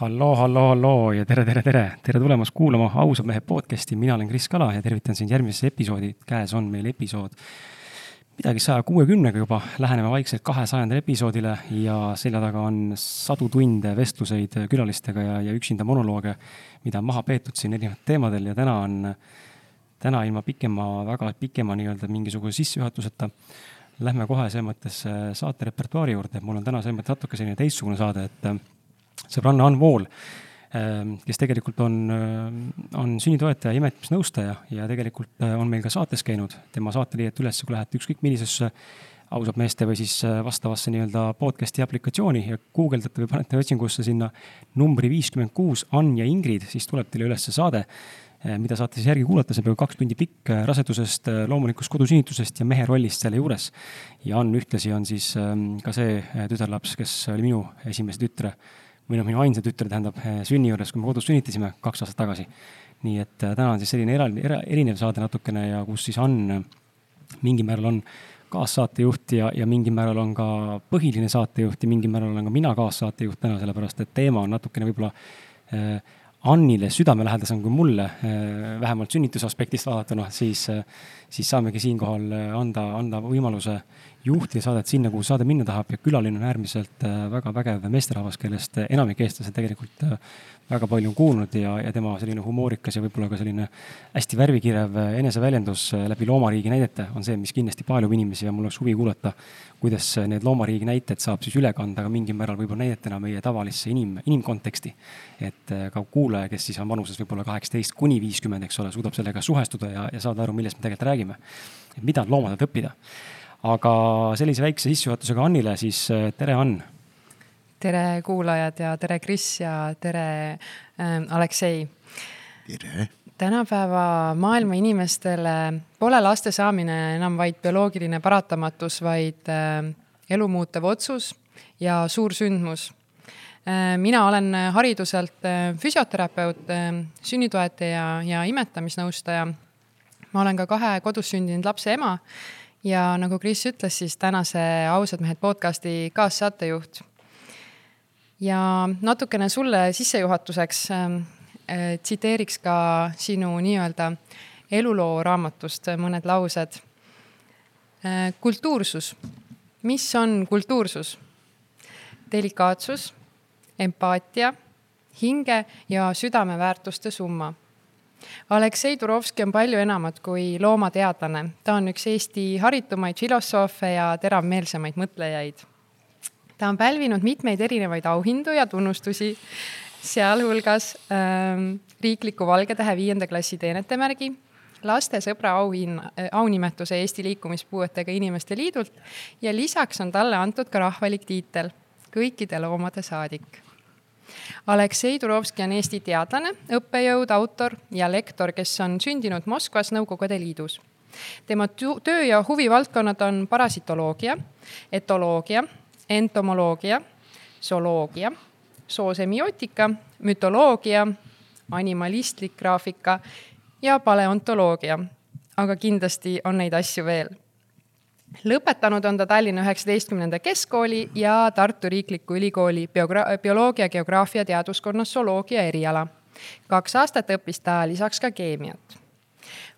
halloo, halloo, halloo ja tere, tere, tere, tere tulemast kuulama Ausad mehed podcasti, mina olen Kris Kala ja tervitan sind järgmises episoodi, käes on meil episood midagi saja kuuekümnega juba, läheneme vaikselt kahesajandale episoodile ja selja taga on sadu tunde vestluseid külalistega ja, ja üksinda monolooge, mida on maha peetud siin erinevatel teemadel. Ja täna on, täna ilma pikema, väga pikema nii-öelda mingisuguse sissejuhatuseta lähme kohe selles mõttes saate repertuaari juurde, mul on täna selles mõttes natuke selline teistsugune saade, et sõbranna Ann Vool, ähm, kes tegelikult on, äh, on sünnitoetaja, imetamisnõustaja ja tegelikult äh, on meil ka saates käinud. tema saate leiate üles, kui lähete ükskõik millisesse ausalt meeste või siis äh, vastavasse nii-öelda podcast'i aplikatsiooni ja guugeldate või panete otsingusse sinna numbri viiskümmend kuus Ann ja Ingrid, siis tuleb teile üles saade, mida saate siis järgi kuulata, see peaaegu kaks tundi pikk rasedusest, loomulikust kodusünnitusest ja mehe rollist selle juures. ja Ann ühtlasi on siis ähm, ka see tütarlaps, kes oli minu esimese tütre või noh, minu ainsa tütre tähendab eh, sünni juures, kui me kodus sünnitasime kaks aastat tagasi. nii et eh, täna on siis selline era-, era-, erinev saade natukene ja kus siis Ann eh, mingil määral on kaassaatejuht ja, ja mingil määral on ka põhiline saatejuht ja mingil määral olen ka mina kaassaatejuht täna, sellepärast et teema on natukene võib-olla äh, Annile südamelähedasem kui mulle, vähemalt sünnituse aspektist vaadatuna, siis, siis saamegi siinkohal anda, anda võimaluse juhtida saadet sinna, kuhu saade minna tahab ja külaline on äärmiselt äh, väga vägev meesterahvas, kellest äh, enamik eestlased tegelikult äh, väga palju on kuulnud ja, ja tema selline humoorikas ja võib-olla ka selline hästi värvikirev eneseväljendus läbi loomariigi näidete on see, mis kindlasti paelub inimesi ja mul oleks huvi kuulata, kuidas need loomariigi näited saab siis üle kanda ka mingil määral võib-olla näidetena meie tavalisse inim, inimkonteksti. et ka kuulaja, kes siis on vanuses võib-olla kaheksateist kuni viiskümmend, eks ole, suudab sellega suhestuda ja, ja saada aru, millest me tegelikult räägime. mida on loomadelt õppida aga sellise väikse sissejuhatusega Annile, siis äh, tere, Ann. tere, kuulajad ja tere, Kris ja tere äh,, Aleksei. tere tänapäeva maailma inimestele pole laste saamine enam vaid bioloogiline paratamatus, vaid äh, elu muutev otsus ja suur sündmus äh,. mina olen hariduselt füsioterapeut sünnitoetaja ja imetamisnõustaja. ma olen ka kahe kodus sündinud lapse ema ja nagu Kris ütles, siis tänase Ausad mehed podcasti kaassaatejuht. ja natukene sulle sissejuhatuseks äh, tsiteeriks ka sinu nii-öelda eluloo raamatust mõned laused äh,. kultuursus, mis on kultuursus? delikaatsus, empaatia, hinge ja südameväärtuste summa Aleksei Turovski on palju enamat kui loomateadlane. ta on üks Eesti haritumaid filosoofe ja teravmeelsemaid mõtlejaid. ta on pälvinud mitmeid erinevaid auhindu ja tunnustusi, sealhulgas ähm, riikliku Valge Tähe viienda klassi teenetemärgi, lastesõbra auhinna, äh, aunimetuse Eesti Liikumispuuetega Inimeste Liidult ja lisaks on talle antud ka rahvalik tiitel kõikide loomade saadik Aleksei Turovski on Eesti teadlane, õppejõud, autor ja lektor, kes on sündinud Moskvas Nõukogude Liidus. tema töö ja huvivaldkonnad on parasitoloogia, etoloogia, entomoloogia, zooloogia, soosemiootika, mütoloogia, animalistlik graafika ja paleontoloogia. aga kindlasti on neid asju veel lõpetanud on ta Tallinna üheksateistkümnenda keskkooli ja Tartu Riikliku Ülikooli biogra-, bioloogia, geograafia teaduskonna zooloogia eriala. kaks aastat õppis ta lisaks ka keemiat.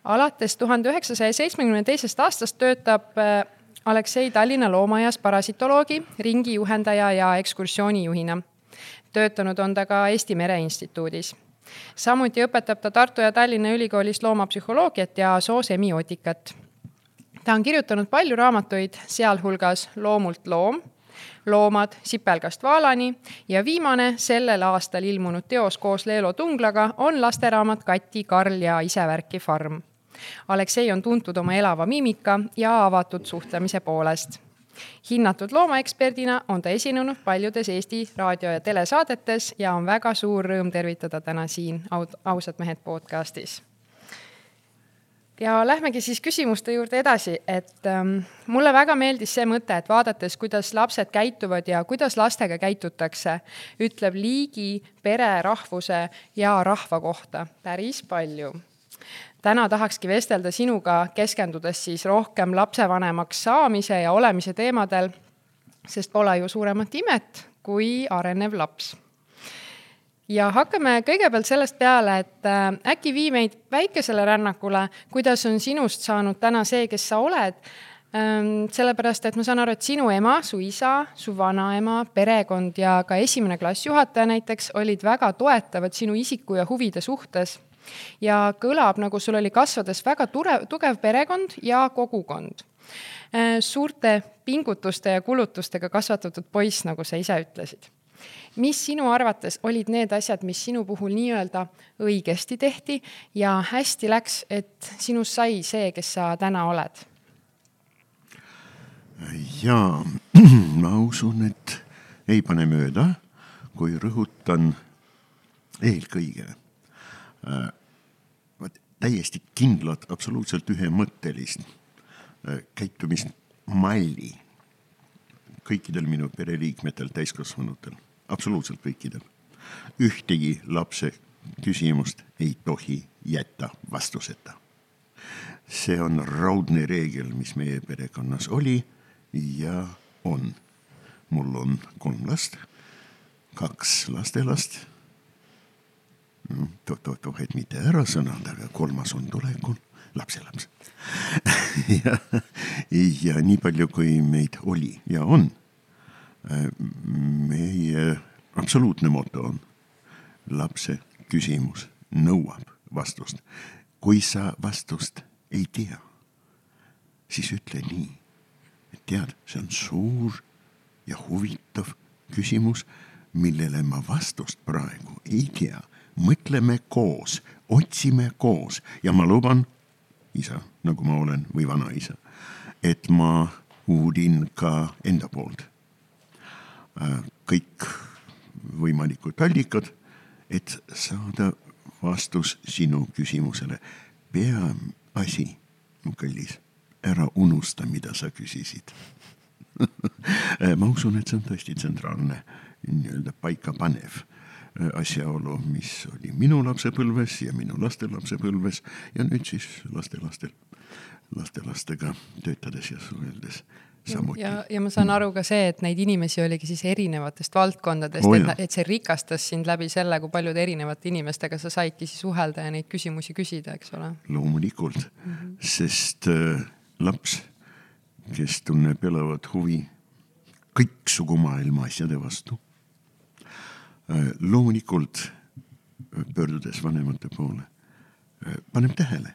alates tuhande üheksasaja seitsmekümne teisest aastast töötab äh, Aleksei Tallinna loomaaias parasitoloogi, ringijuhendaja ja ekskursioonijuhina. töötanud on ta ka Eesti Mereinstituudis samuti õpetab ta Tartu ja Tallinna Ülikoolis loomapsühholoogiat ja soosemiotikat ta on kirjutanud palju raamatuid, sealhulgas Loomult loom, loomad sipelgast vaalani ja viimane sellel aastal ilmunud teos koos Leelo Tunglaga on lasteraamat Kati, Karl ja isevärki farm. Aleksei on tuntud oma elava miimika ja avatud suhtlemise poolest hinnatud loomaeksperdina on ta esinenud paljudes Eesti raadio- ja telesaadetes ja on väga suur rõõm tervitada täna siin Ausad mehed podcastis ja lähmegi siis küsimuste juurde edasi, et ähm, mulle väga meeldis see mõte, et vaadates, kuidas lapsed käituvad ja kuidas lastega käitutakse, ütleb liigi, pere, rahvuse ja rahva kohta päris palju. täna tahakski vestelda sinuga, keskendudes siis rohkem lapsevanemaks saamise ja olemise teemadel, sest pole ju suuremat imet kui arenev laps ja hakkame kõigepealt sellest peale, et äh, äkki vii meid väikesele rännakule, kuidas on sinust saanud täna see, kes sa oled ähm,. sellepärast, et ma saan aru, et sinu ema, su isa, su vanaema, perekond ja ka esimene klassijuhataja näiteks olid väga toetavad sinu isiku ja huvide suhtes. ja kõlab, nagu sul oli kasvades väga ture, tugev perekond ja kogukond äh,. suurte pingutuste ja kulutustega kasvatatud poiss, nagu sa ise ütlesid mis sinu arvates olid need asjad, mis sinu puhul nii-öelda õigesti tehti ja hästi läks, et sinust sai see, kes sa täna oled? jaa, ma usun, et ei pane mööda, kui rõhutan eelkõige. Äh, täiesti kindlat, absoluutselt ühemõttelist äh, käitumismalli kõikidel minu pereliikmetel, täiskasvanutel absoluutselt kõikidel. ühtegi lapse küsimust ei tohi jätta vastuseta. see on raudne reegel, mis meie perekonnas oli ja on. mul on kolm last, kaks lastelast no,. toh-toh-toh, et mitte ära sõnada, aga kolmas on tulekul, lapselaps ja, ja nii palju, kui meid oli ja on meie absoluutne moto on lapse küsimus nõuab vastust. kui sa vastust ei tea, siis ütle nii, et tead, see on suur ja huvitav küsimus, millele ma vastust praegu ei tea. mõtleme koos, otsime koos ja ma luban, isa, nagu ma olen või vanaisa, et ma uurin ka enda poolt kõik võimalikud allikad, et saada vastus sinu küsimusele. peaasi, mu kallis, ära unusta, mida sa küsisid. Äh, ma usun, et see on tõesti tsentraalne nii-öelda paikapanev äh, asjaolu, mis oli minu lapsepõlves ja minu lastelapsepõlves ja nüüd siis lastelastel, lastelastega töötades ja suheldes samuti. ja, ja ma saan aru ka see, et neid inimesi oligi siis erinevatest valdkondadest oh,, et, et see rikastas sind läbi selle, kui paljude erinevate inimestega sa saidki siis suhelda ja neid küsimusi küsida, eks ole. loomulikult mm, -hmm. sest äh, laps, kes tunneb elavat huvi kõiksugu maailma asjade vastu äh,, loomulikult äh, pöördudes vanemate poole äh,, paneb tähele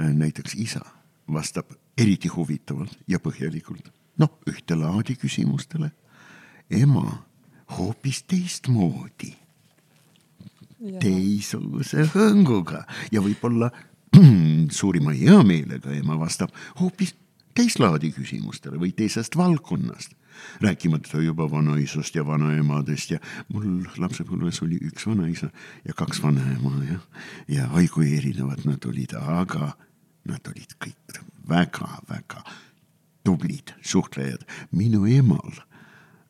äh,, näiteks isa vastab eriti huvitavalt ja põhjalikult. noh, ühte laadi küsimustele. ema hoopis teistmoodi. teistsuguse hõnguga ja võib-olla suurima heameelega ema vastab hoopis teist laadi küsimustele või teisest valdkonnast. rääkimata juba vanaisast ja vanaemadest ja mul lapsepõlves oli üks vanaisa ja kaks vanaema ja, ja oi kui erinevad nad olid, aga nad olid kõik väga-väga tublid suhtlejad. minu emal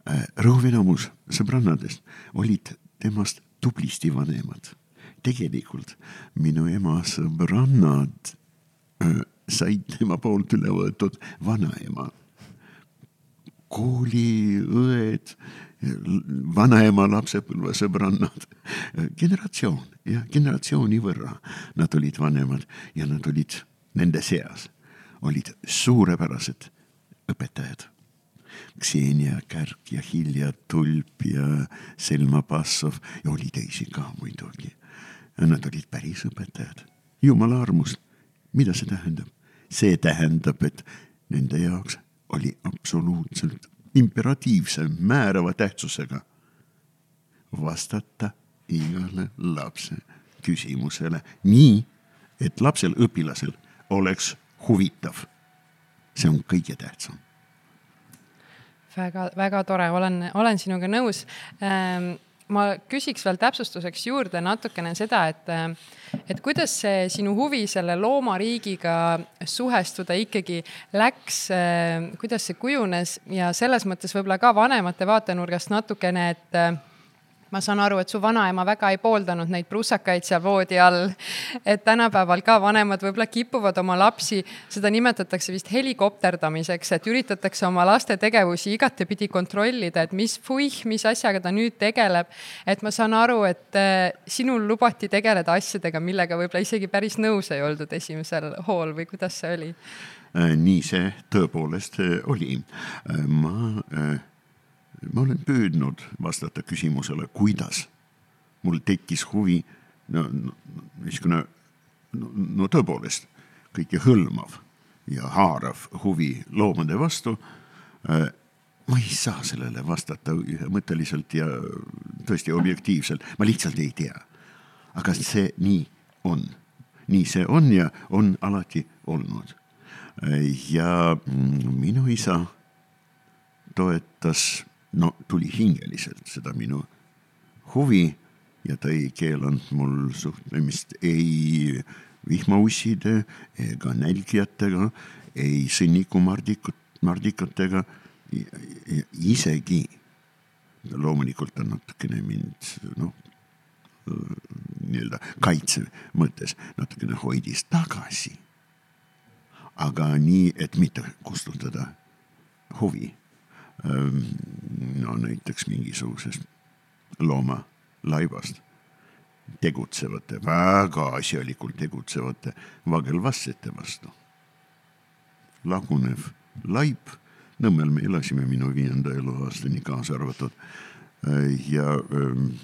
äh, rõhuv enamus sõbrannadest olid temast tublisti vanemad. tegelikult minu ema sõbrannad äh, said tema poolt üle võetud vanaema. kooliõed, vanaema lapsepõlvesõbrannad, generatsioon ja generatsiooni võrra nad olid vanemad ja nad olid nende seas olid suurepärased õpetajad. Ksenia Kärk ja Hilja Tulp ja Selma Bassov ja oli teisi ka muidugi. Nad olid päris õpetajad, jumala armust. mida see tähendab? see tähendab, et nende jaoks oli absoluutselt imperatiivse määrava tähtsusega vastata igale lapse küsimusele nii, et lapsel, õpilasel oleks huvitav. see on kõige tähtsam. väga, väga tore, olen, olen sinuga nõus ähm ma küsiks veel täpsustuseks juurde natukene seda, et, et kuidas see sinu huvi selle loomariigiga suhestuda ikkagi läks, kuidas see kujunes ja selles mõttes võib-olla ka vanemate vaatenurgast natukene, et ma saan aru, et su vanaema väga ei pooldanud neid prussakaid seal voodi all. et tänapäeval ka vanemad võib-olla kipuvad oma lapsi, seda nimetatakse vist helikopterdamiseks, et üritatakse oma laste tegevusi igatepidi kontrollida, et mis fuih, mis asjaga ta nüüd tegeleb. et ma saan aru, et äh, sinul lubati tegeleda asjadega, millega võib-olla isegi päris nõus ei oldud esimesel hool või kuidas see oli? Äh, nii see tõepoolest äh, oli. ma ma olen püüdnud vastata küsimusele, kuidas mul tekkis huvi, no niisugune no, no tõepoolest kõikehõlmav ja haarav huvi loomade vastu. Äh, ma ei saa sellele vastata ühemõtteliselt ja tõesti objektiivselt, ma lihtsalt ei tea. aga see nii on, nii see on ja on alati olnud. Äh, ja minu isa toetas no tuli hingeliselt seda minu huvi ja ta ei keelanud mul suhtlemist ei vihmausside ega nälgijatega, ei sõnnikumardikut, mardikatega, isegi loomulikult on natukene mind noh, nii-öelda kaitse mõttes natukene hoidis tagasi. aga nii, et mitte kustutada huvi no näiteks mingisugusest loomalaibast tegutsevate, väga asjalikult tegutsevate vagelvassete vastu. lagunev laip, Nõmmel me elasime minu viienda eluaastani kaasa arvatud. Ja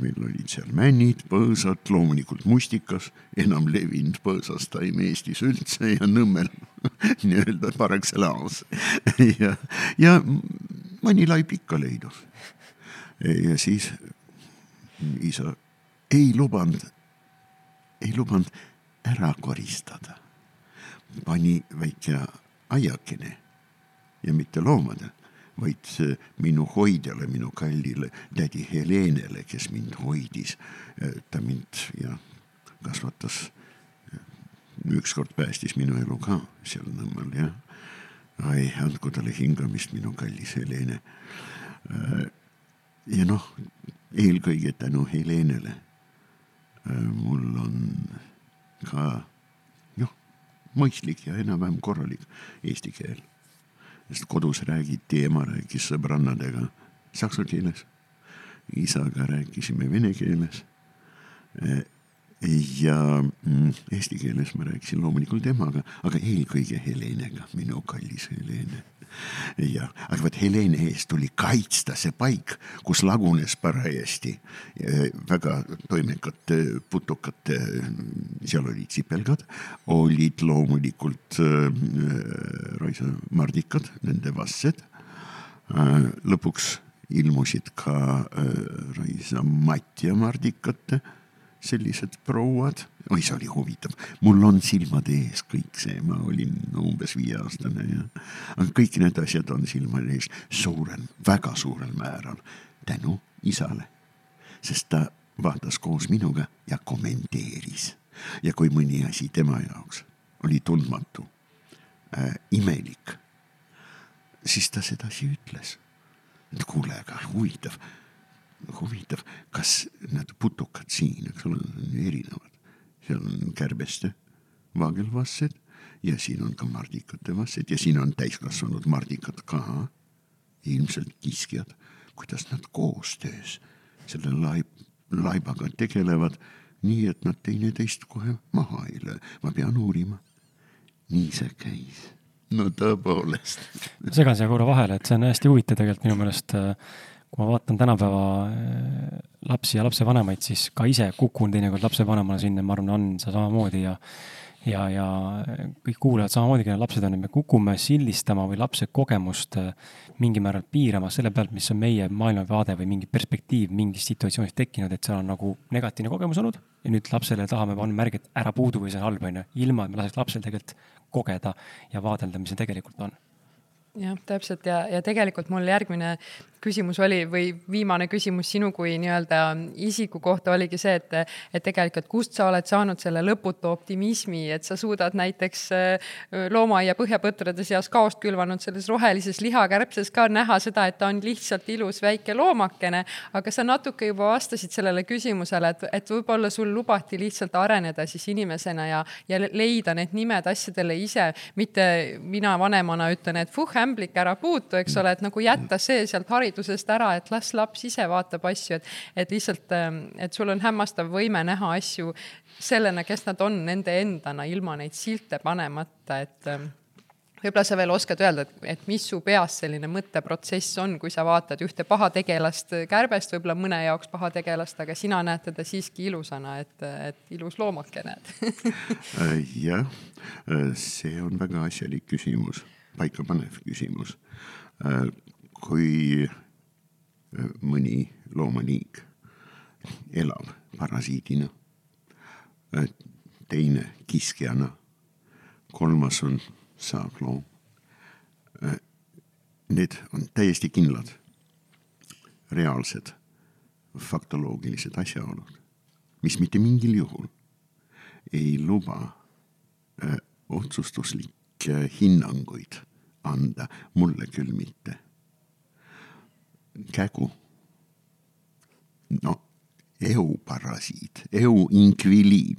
meil olid seal männid, põõsad, loomulikult mustikas, enam levinud põõsastaim Eestis üldse ja Nõmmel nii-öelda par excellence ja, ja mõni laip ikka leidus. ja siis isa ei lubanud, ei lubanud ära koristada. pani väike aiakene ja mitte loomadele, vaid minu hoidjale, minu kallile tädi Helenele, kes mind hoidis. ta mind jah, kasvatas, ükskord päästis minu elu ka seal Nõmmel jah ai, andku talle hingamist, minu kallis Helene. Äh, ja noh, eelkõige tänu Helenele äh, mul on ka noh, mõistlik ja enam-vähem korralik eesti keel. sest kodus räägiti, ema rääkis sõbrannadega saksa keeles, isaga rääkisime vene keeles äh, ja mm, eesti keeles ma rääkisin loomulikult emaga, aga eelkõige Helenega, minu kallis Helene. jah, aga vot Helene eest tuli kaitsta see paik, kus lagunes parajasti eh, väga toimekate putukate, seal olid sipelgad, olid loomulikult äh, raisamardikad, nende vassed äh,. lõpuks ilmusid ka raisamatja mardikate sellised prouad, oi, see oli huvitav, mul on silmade ees kõik see, ma olin umbes viieaastane ja, aga kõik need asjad on silmade ees suurel, väga suurel määral tänu isale, sest ta vaatas koos minuga ja kommenteeris. Ja kui mõni asi tema jaoks oli tundmatu äh,, imelik, siis ta sedasi ütles. et kuule, aga huvitav huvitav, kas need putukad siin, eks ole, on erinevad. seal on kärbeste vaagelvassed ja siin on ka mardikate vassed ja siin on täiskasvanud mardikad ka. ilmselt kiskjad, kuidas nad koostöös selle laib, laibaga tegelevad, nii et nad teineteist kohe maha ei löö. ma pean uurima. nii see käis no tõepoolest. segan siia korra vahele, et see on hästi huvitav tegelikult minu meelest äh, kui ma vaatan tänapäeva äh, lapsi ja lapsevanemaid, siis ka ise kukun teinekord lapsevanemana sinna, ma arvan, on sa samamoodi ja ja, ja kõik kuulajad samamoodi, kellel lapsed on, et me kukume sildistama või lapse kogemust äh, mingil määral piirama selle pealt, mis on meie maailmavaade või mingi perspektiiv mingis situatsioonis tekkinud, et seal on nagu negatiivne kogemus olnud ja nüüd lapsele tahame panna märgi, et ära puudu või see on halb, on ju, ilma et me laseks lapsel tegelikult kogeda ja vaadelda, mis see tegelikult on. Jah, täpselt ja, ja tegelikult mul järgmine küsimus oli või viimane küsimus sinu kui nii-öelda isiku kohta oligi see, et, et tegelikult kust sa oled saanud selle lõputu optimismi, et sa suudad näiteks äh, loomaaia põhjapõtrade seas kaost külvanud selles rohelises lihakärbses ka näha seda, et ta on lihtsalt ilus väike loomakene, aga sa natuke juba vastasid sellele küsimusele, et, et võib-olla sul lubati lihtsalt areneda siis inimesena ja, ja leida need nimed asjadele ise, mitte mina vanemana ütlen, et fuh, ämblik, ära puutu, eks ole, et nagu jätta see sealt haridusest haridusest ära, et las laps ise vaatab asju, et, et lihtsalt, ähm, et sul on hämmastav võime näha asju sellena, kes nad on, nende endana, ilma neid silte panemata, et ähm, võib-olla sa veel oskad öelda, et, et mis su peas selline mõtteprotsess on, kui sa vaatad ühte pahategelast kärbest, võib-olla mõne jaoks pahategelast, aga sina näed teda siiski ilusana, et, et ilus loomakene äh, jah, äh, see on väga asjalik küsimus, paikapanev küsimus. Kui mõni loomaliik elab parasiidina, teine kiskjana, kolmas on saagloom. Need on täiesti kindlad, reaalsed, faktoloogilised asjaolud, mis mitte mingil juhul ei luba öö, otsustuslikke hinnanguid anda, mulle küll mitte kägu. no euparasiit, euinkviliin,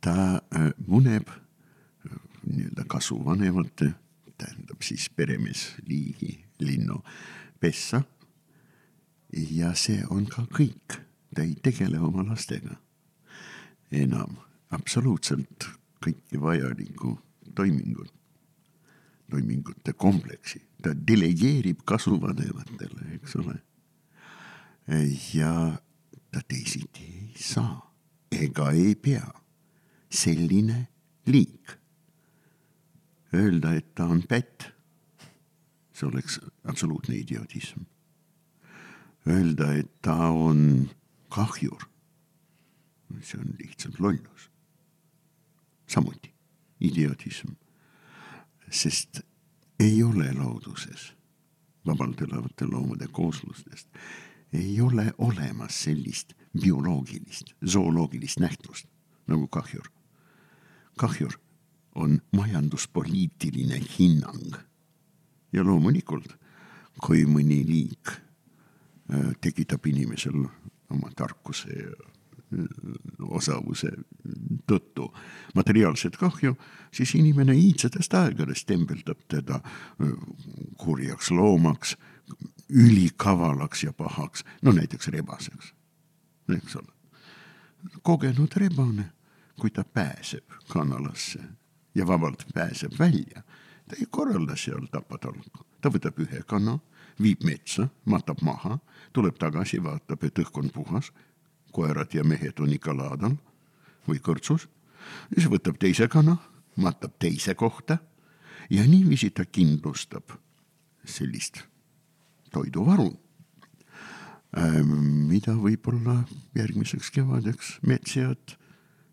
ta äh, muneb äh, nii-öelda kasvuvanemate, tähendab siis peremees liigi linnu pessa. ja see on ka kõik, ta ei tegele oma lastega enam absoluutselt kõiki vajalikku toimingut toimingute kompleksi, ta delegeerib kasuvanematele, eks ole. ja ta teisiti ei saa ega ei pea. selline liik. Öelda, et ta on pätt, see oleks absoluutne idiotism. Öelda, et ta on kahjur, see on lihtsalt lollus. samuti idiotism sest ei ole looduses, vabalt elavate loomade kooslustest, ei ole olemas sellist bioloogilist, zooloogilist nähtust nagu kahjur. kahjur on majanduspoliitiline hinnang. ja loomulikult, kui mõni liik äh, tekitab inimesel oma tarkuse ja osavuse tõttu materiaalset kahju, siis inimene iidsetest aegadest tembeldab teda kurjaks loomaks, ülikavalaks ja pahaks, no näiteks rebaseks, eks ole. kogenud rebane, kui ta pääseb kanalasse ja vabalt pääseb välja, ta ei korralda seal tapatalku, ta võtab ühe kana, viib metsa, matab maha, tuleb tagasi, vaatab, et õhk on puhas koerad ja mehed on ikka laadal või kõrtsus, siis võtab teise kana, matab teise kohta ja niiviisi ta kindlustab sellist toiduvaru, ähm, mida võib-olla järgmiseks kevadeks metsjad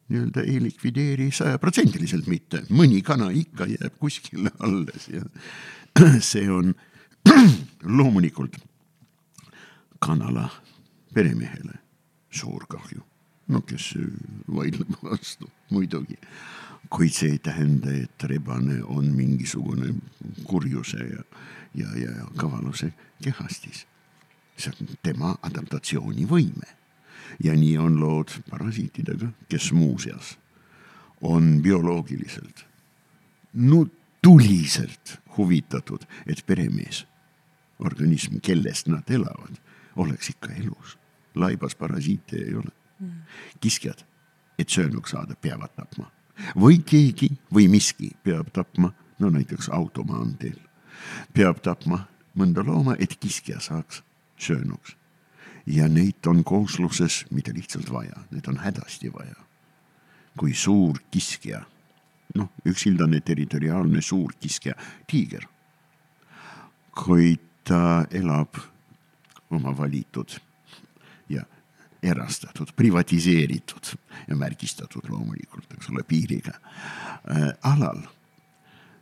nii-öelda ei likvideeri sajaprotsendiliselt mitte, mõni kana ikka jääb kuskile alles ja see on loomulikult kanala peremehele suur kahju. no kes vaidleb vastu, muidugi. kuid see ei tähenda, et rebane on mingisugune kurjuse ja, ja, ja, kavaluse kehastis. see on tema adaptatsioonivõime. ja nii on lood parasiitidega, kes muuseas on bioloogiliselt no tuliselt huvitatud, et peremees, organism, kellest nad elavad, oleks ikka elus laibas parasiite ei ole mm.. kiskjad, et söönuks saada, peavad tapma või keegi või miski peab tapma, no näiteks automaanteel, peab tapma mõnda looma, et kiskja saaks söönuks. ja neid on koosluses mitte lihtsalt vaja, neid on hädasti vaja. kui suur kiskja, noh, üksildane territoriaalne suur kiskja, tiiger, kui ta elab oma valitud erastatud, privatiseeritud ja märgistatud loomulikult, eks ole, piiriga äh, alal,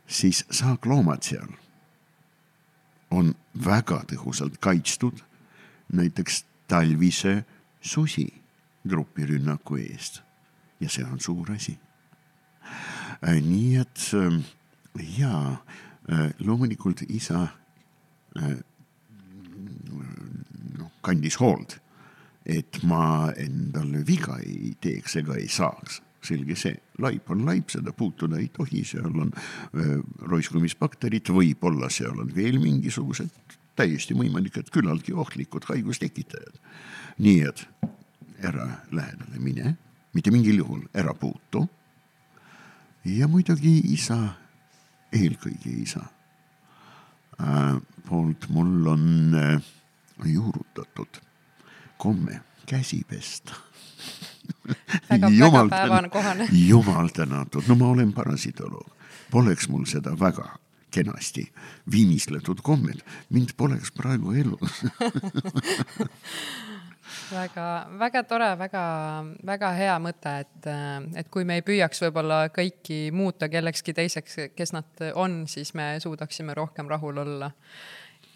siis saakloomad seal on väga tõhusalt kaitstud näiteks talvise susi grupirünnaku eest ja see on suur asi. nii et jaa, loomulikult isa noh, kandis hoolt, et ma endale viga ei teeks ega ei saaks selge see, laip on laip, seda puutuda ei tohi, seal on äh, roiskumisbakterid, võib-olla seal on veel mingisugused täiesti võimalik, et küllaltki ohtlikud haigustekitajad. nii et ära lähedale mine, mitte mingil juhul ära puutu. ja muidugi isa, eelkõige isa äh, poolt mul on äh, juurutatud komme käsi pesta. Väga, väga päevakohane. jumal tänatud, no ma olen parasitoloog, poleks mul seda väga kenasti viimistletud kommet, mind poleks praegu elus. Väga, väga tore, väga, väga hea mõte, et, et kui me ei püüaks võib-olla kõiki muuta kellekski teiseks, kes nad on, siis me suudaksime rohkem rahul olla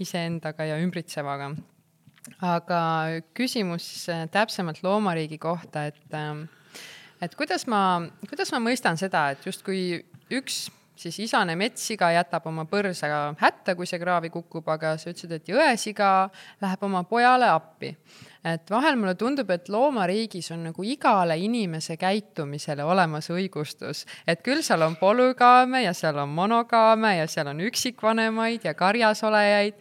iseendaga ja ümbritsevaga aga küsimus äh, täpsemalt loomariigi kohta, et, ähm, et kuidas ma, kuidas ma mõistan seda, et justkui üks siis isane metssiga jätab oma põrsa hätta, kui see kraavi kukub, aga sa ütlesid, et jõesiga läheb oma pojale appi. et vahel mulle tundub, et loomariigis on nagu igale inimese käitumisele olemas õigustus, et küll seal on polügaame ja seal on monogaame ja seal on üksikvanemaid ja karjasolejaid,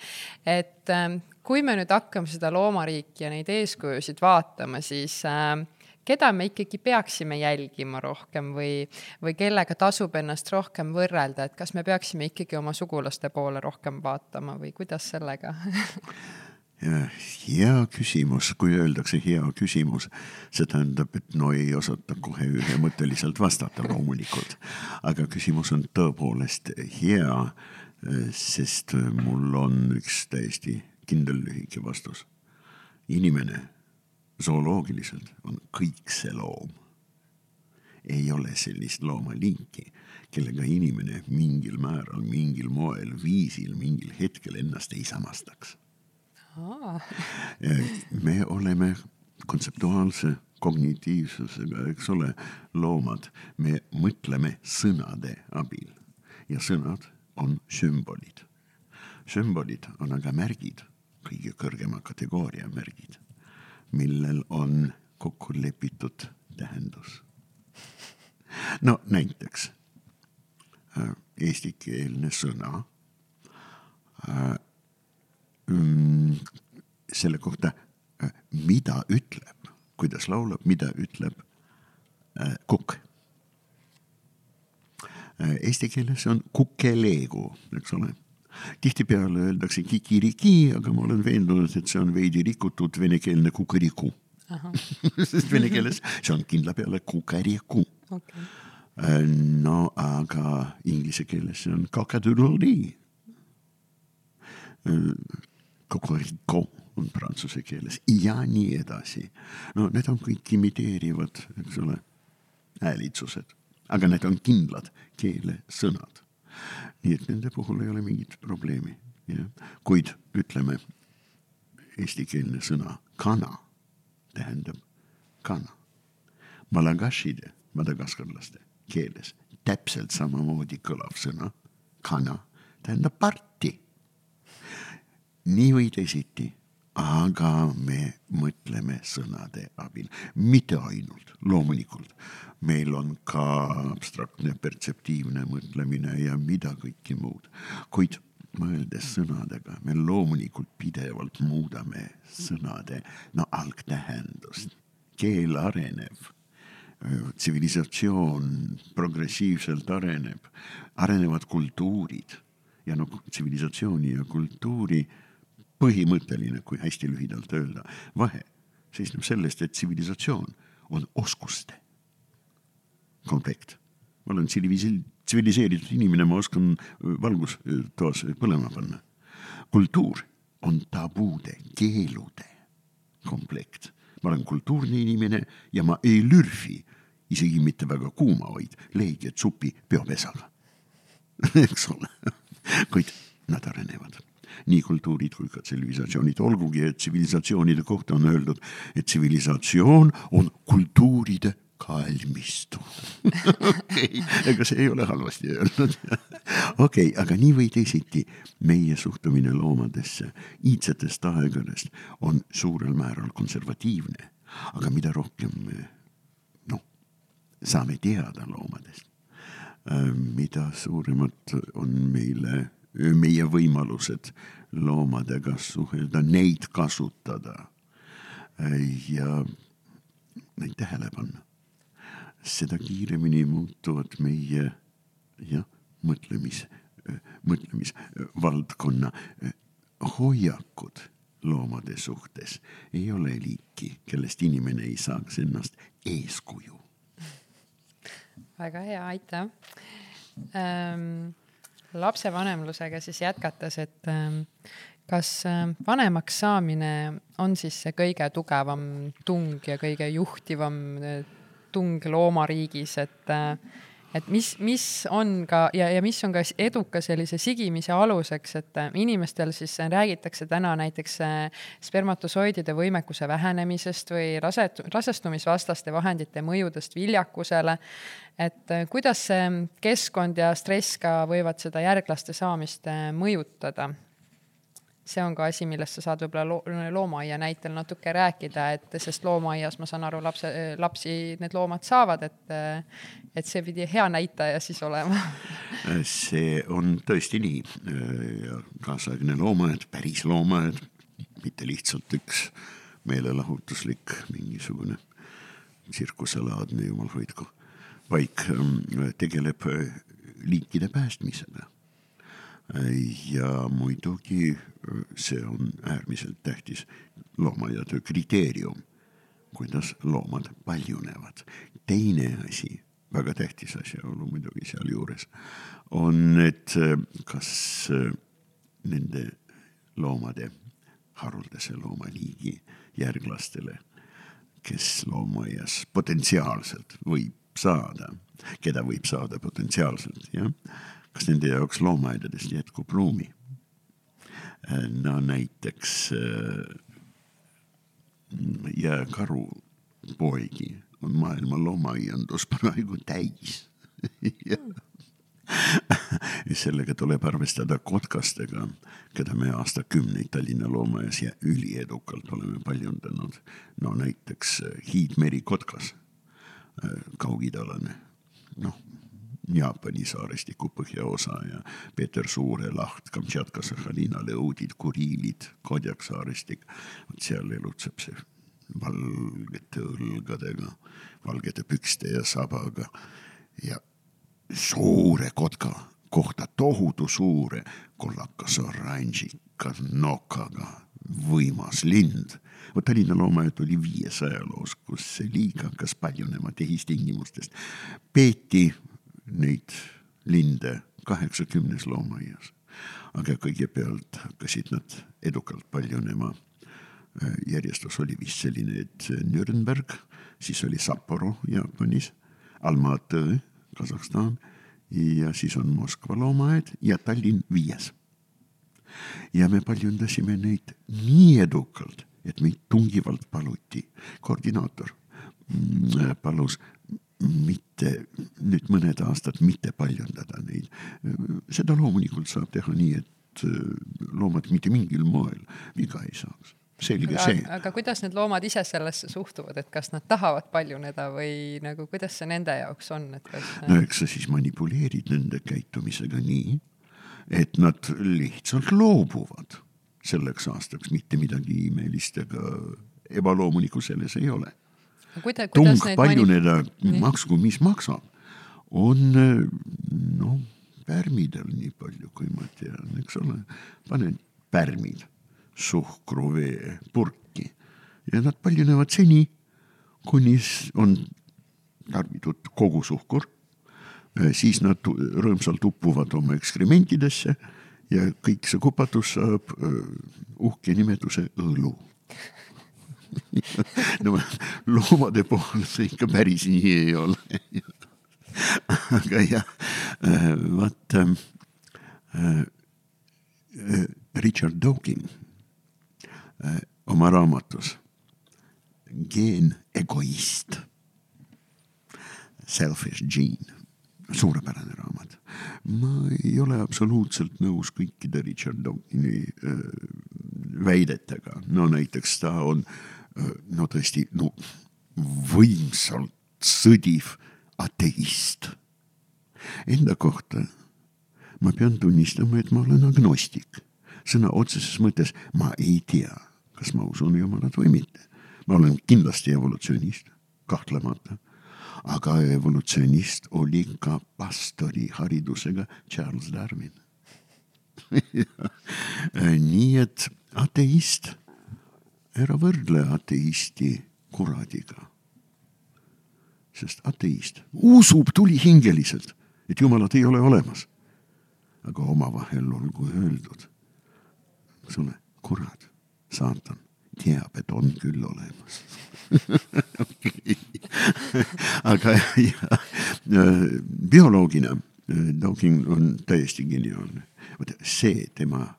et ähm, kui me nüüd hakkame seda loomariiki ja neid eeskujusid vaatama, siis äh, keda me ikkagi peaksime jälgima rohkem või, või kellega tasub ennast rohkem võrrelda, et kas me peaksime ikkagi oma sugulaste poole rohkem vaatama või kuidas sellega? Hea küsimus, kui öeldakse hea küsimus, see tähendab, et no ei osata kohe ühemõtteliselt vastata loomulikult. aga küsimus on tõepoolest hea, sest mul on üks täiesti kindel lühike vastus. inimene zooloogiliselt on kõikse loom. ei ole sellist loomaliiki, kellega inimene mingil määral, mingil moel, viisil, mingil hetkel ennast ei samastaks. me oleme kontseptuaalse kognitiivsusega, eks ole, loomad, me mõtleme sõnade abil ja sõnad on sümbolid. sümbolid on aga märgid kõige kõrgema kategooria märgid, millel on kokku lepitud tähendus. no näiteks äh, eestikeelne sõna äh, mm, selle kohta, äh, mida ütleb, kuidas laulab, mida ütleb kukk. Eesti keeles on kukeleegu, eks ole tihtipeale öeldakse kikiriki, aga ma olen veendunud, et see on veidi rikutud venekeelne kukeriku. sest vene keeles see on kindla peale kukeriku okay.. Äh, no aga inglise keeles see on kakaduruli. Kokoriko äh, on prantsuse keeles ja nii edasi. no need on kõik imiteerivad, eks ole, häälitsused, aga need on kindlad keelesõnad nii et nende puhul ei ole mingit probleemi, jah. kuid ütleme, eestikeelne sõna kana tähendab kana. Malagashide, madagaskarlaste keeles täpselt samamoodi kõlav sõna kana tähendab parti. nii või teisiti aga me mõtleme sõnade abil, mitte ainult, loomulikult. meil on ka abstraktne pertseptiivne mõtlemine ja mida kõike muud, kuid mõeldes sõnadega, me loomulikult pidevalt muudame sõnade, no algtähendust. keel areneb, tsivilisatsioon progressiivselt areneb, arenevad kultuurid. Ja noh, tsivilisatsiooni ja kultuuri põhimõtteline, kui hästi lühidalt öelda, vahe seisneb selles, et tsivilisatsioon on oskuste komplekt. ma olen tsiviliseeritud inimene, ma oskan valgustoas põlema panna. kultuur on tabude, keelude komplekt. ma olen kultuurne inimene ja ma ei lürfi, isegi mitte väga kuuma, vaid leidjad supi peopesaga eks ole kuid nad arenevad nii kultuurid kui ka tsivilisatsioonid, olgugi et tsivilisatsioonide kohta on öeldud, et tsivilisatsioon on kultuuride kalmistu okei, ega see ei ole halvasti öeldud. okei aga nii või teisiti, meie suhtumine loomadesse iidsetest aegadest on suurel määral konservatiivne, aga mida rohkem me noh, saame teada loomadest, äh, mida suuremad on meile meie võimalused loomadega suhelda, neid kasutada ja neid tähele panna seda kiiremini muutuvad meie jah, mõtlemis, mõtlemisvaldkonna hoiakud loomade suhtes ei ole liiki, kellest inimene ei saaks ennast eeskuju. väga hea, aitäh ähm,. Lapsevanemlusega siis jätkates, et ähm, kas ähm, vanemaks saamine on siis see kõige tugevam tung ja kõige juhtivam tung loomariigis, et et mis, mis on ka ja, ja mis on ka eduka sellise sigimise aluseks, et inimestel siis räägitakse täna näiteks äh, spermatosoidide võimekuse vähenemisest või raset-, rasestumisvastaste vahendite mõjudest viljakusele. et äh, kuidas see keskkond ja stress ka võivad seda järglaste saamist äh, mõjutada see on ka asi, millest sa saad võib-olla lo loomaaia näitel natuke rääkida, et sest loomaaias ma saan aru, lapse, lapsi need loomad saavad, et, et see pidi hea näitaja siis olema. see on tõesti nii kaasaegne loomaaed, päris loomaaed, mitte lihtsalt üks meelelahutuslik mingisugune tsirkuselaadne, jumal hoidku, vaid tegeleb liikide päästmisega ja muidugi see on äärmiselt tähtis loomaaiatöö kriteerium, kuidas loomad paljunevad. teine asi, väga tähtis asjaolu muidugi sealjuures, on, et kas nende loomade, haruldase loomaliigi järglastele, kes loomaaias potentsiaalselt võib saada, keda võib saada potentsiaalselt, jah kas nende jaoks loomaaedadest jätkub ruumi? no näiteks äh, jääkaru poegi on maailma loomaaiandus praegu täis sellega tuleb arvestada kotkastega, keda me aastakümneid Tallinna loomaaias ja üliedukalt oleme paljundanud. no näiteks äh, hiidmerikotkas, äh, kaugidalane, noh Jaapani saarestiku põhjaosa ja Peeter Suure laht, Kamtšatka, Sahhalina, Leudid, Kuriilid, Kodjak saarestik. vot seal elutseb see valgete õlgadega, valgete pükste ja sabaga ja suure kotka kohta tohutu suure kollakas oranžika nokaga võimas lind. vot Tallinna loomaaed oli viies ajaloos, kus see liig hakkas paljunema tehistingimustest. peeti neid linde kaheksakümnes loomaaias. aga kõigepealt hakkasid nad edukalt paljunema. järjestus oli vist selline, et Nürnberg, siis oli Sapporo Jaapanis, Almatõ Kasahstan ja siis on Moskva loomaaed ja Tallinn viies. ja me paljundasime neid nii edukalt, et meid tungivalt paluti, koordinaator mm, palus mitte nüüd mõned aastad mitte paljundada neid. seda loomulikult saab teha nii, et äh, loomad mitte mingil moel viga ei saaks selge aga, see. aga kuidas need loomad ise sellesse suhtuvad, et kas nad tahavad paljuneda või nagu kuidas see nende jaoks on, et kas? no eks sa siis manipuleerid nende käitumisega nii, et nad lihtsalt loobuvad selleks aastaks, mitte midagi imelist ega ebaloomulikku selles ei ole tung paljuneda mani..., maksku mis maksab, on noh, pärmidel nii palju, kui ma tean, eks ole, paned pärmid suhkruvee purki ja nad paljunevad seni, kuni on tarbitud kogu suhkur, siis nad rõõmsalt uppuvad oma ekskrementidesse ja kõik see kupatus saab uhke nimetuse õlu no loomade puhul see ikka päris nii ei ole. Aga jah, vaat äh, äh, Richard Dawkins äh, oma raamatus Geen egoist, Selfish Gene, suurepärane raamat. ma ei ole absoluutselt nõus kõikide Richard Dawkinsi äh, väidetega, no näiteks ta on äh, no tõesti no võimsalt sõdiv ateist. Enda kohta ma pean tunnistama, et ma olen agnostik. sõna otseses mõttes ma ei tea, kas ma usun Jumalat või mitte. ma olen kindlasti evolutsionist, kahtlemata. aga evolutsionist oli ka pastori haridusega Charles Darwin nii et ateist, ära võrdle ateisti kuradiga sest ateist usub tulihingeliselt, et jumalat ei ole olemas. aga omavahel olgu öeldud sulle, kurat, saatan teab, et on küll olemas aga ja, bioloogina Dawkins on täiesti geniaalne. vot see tema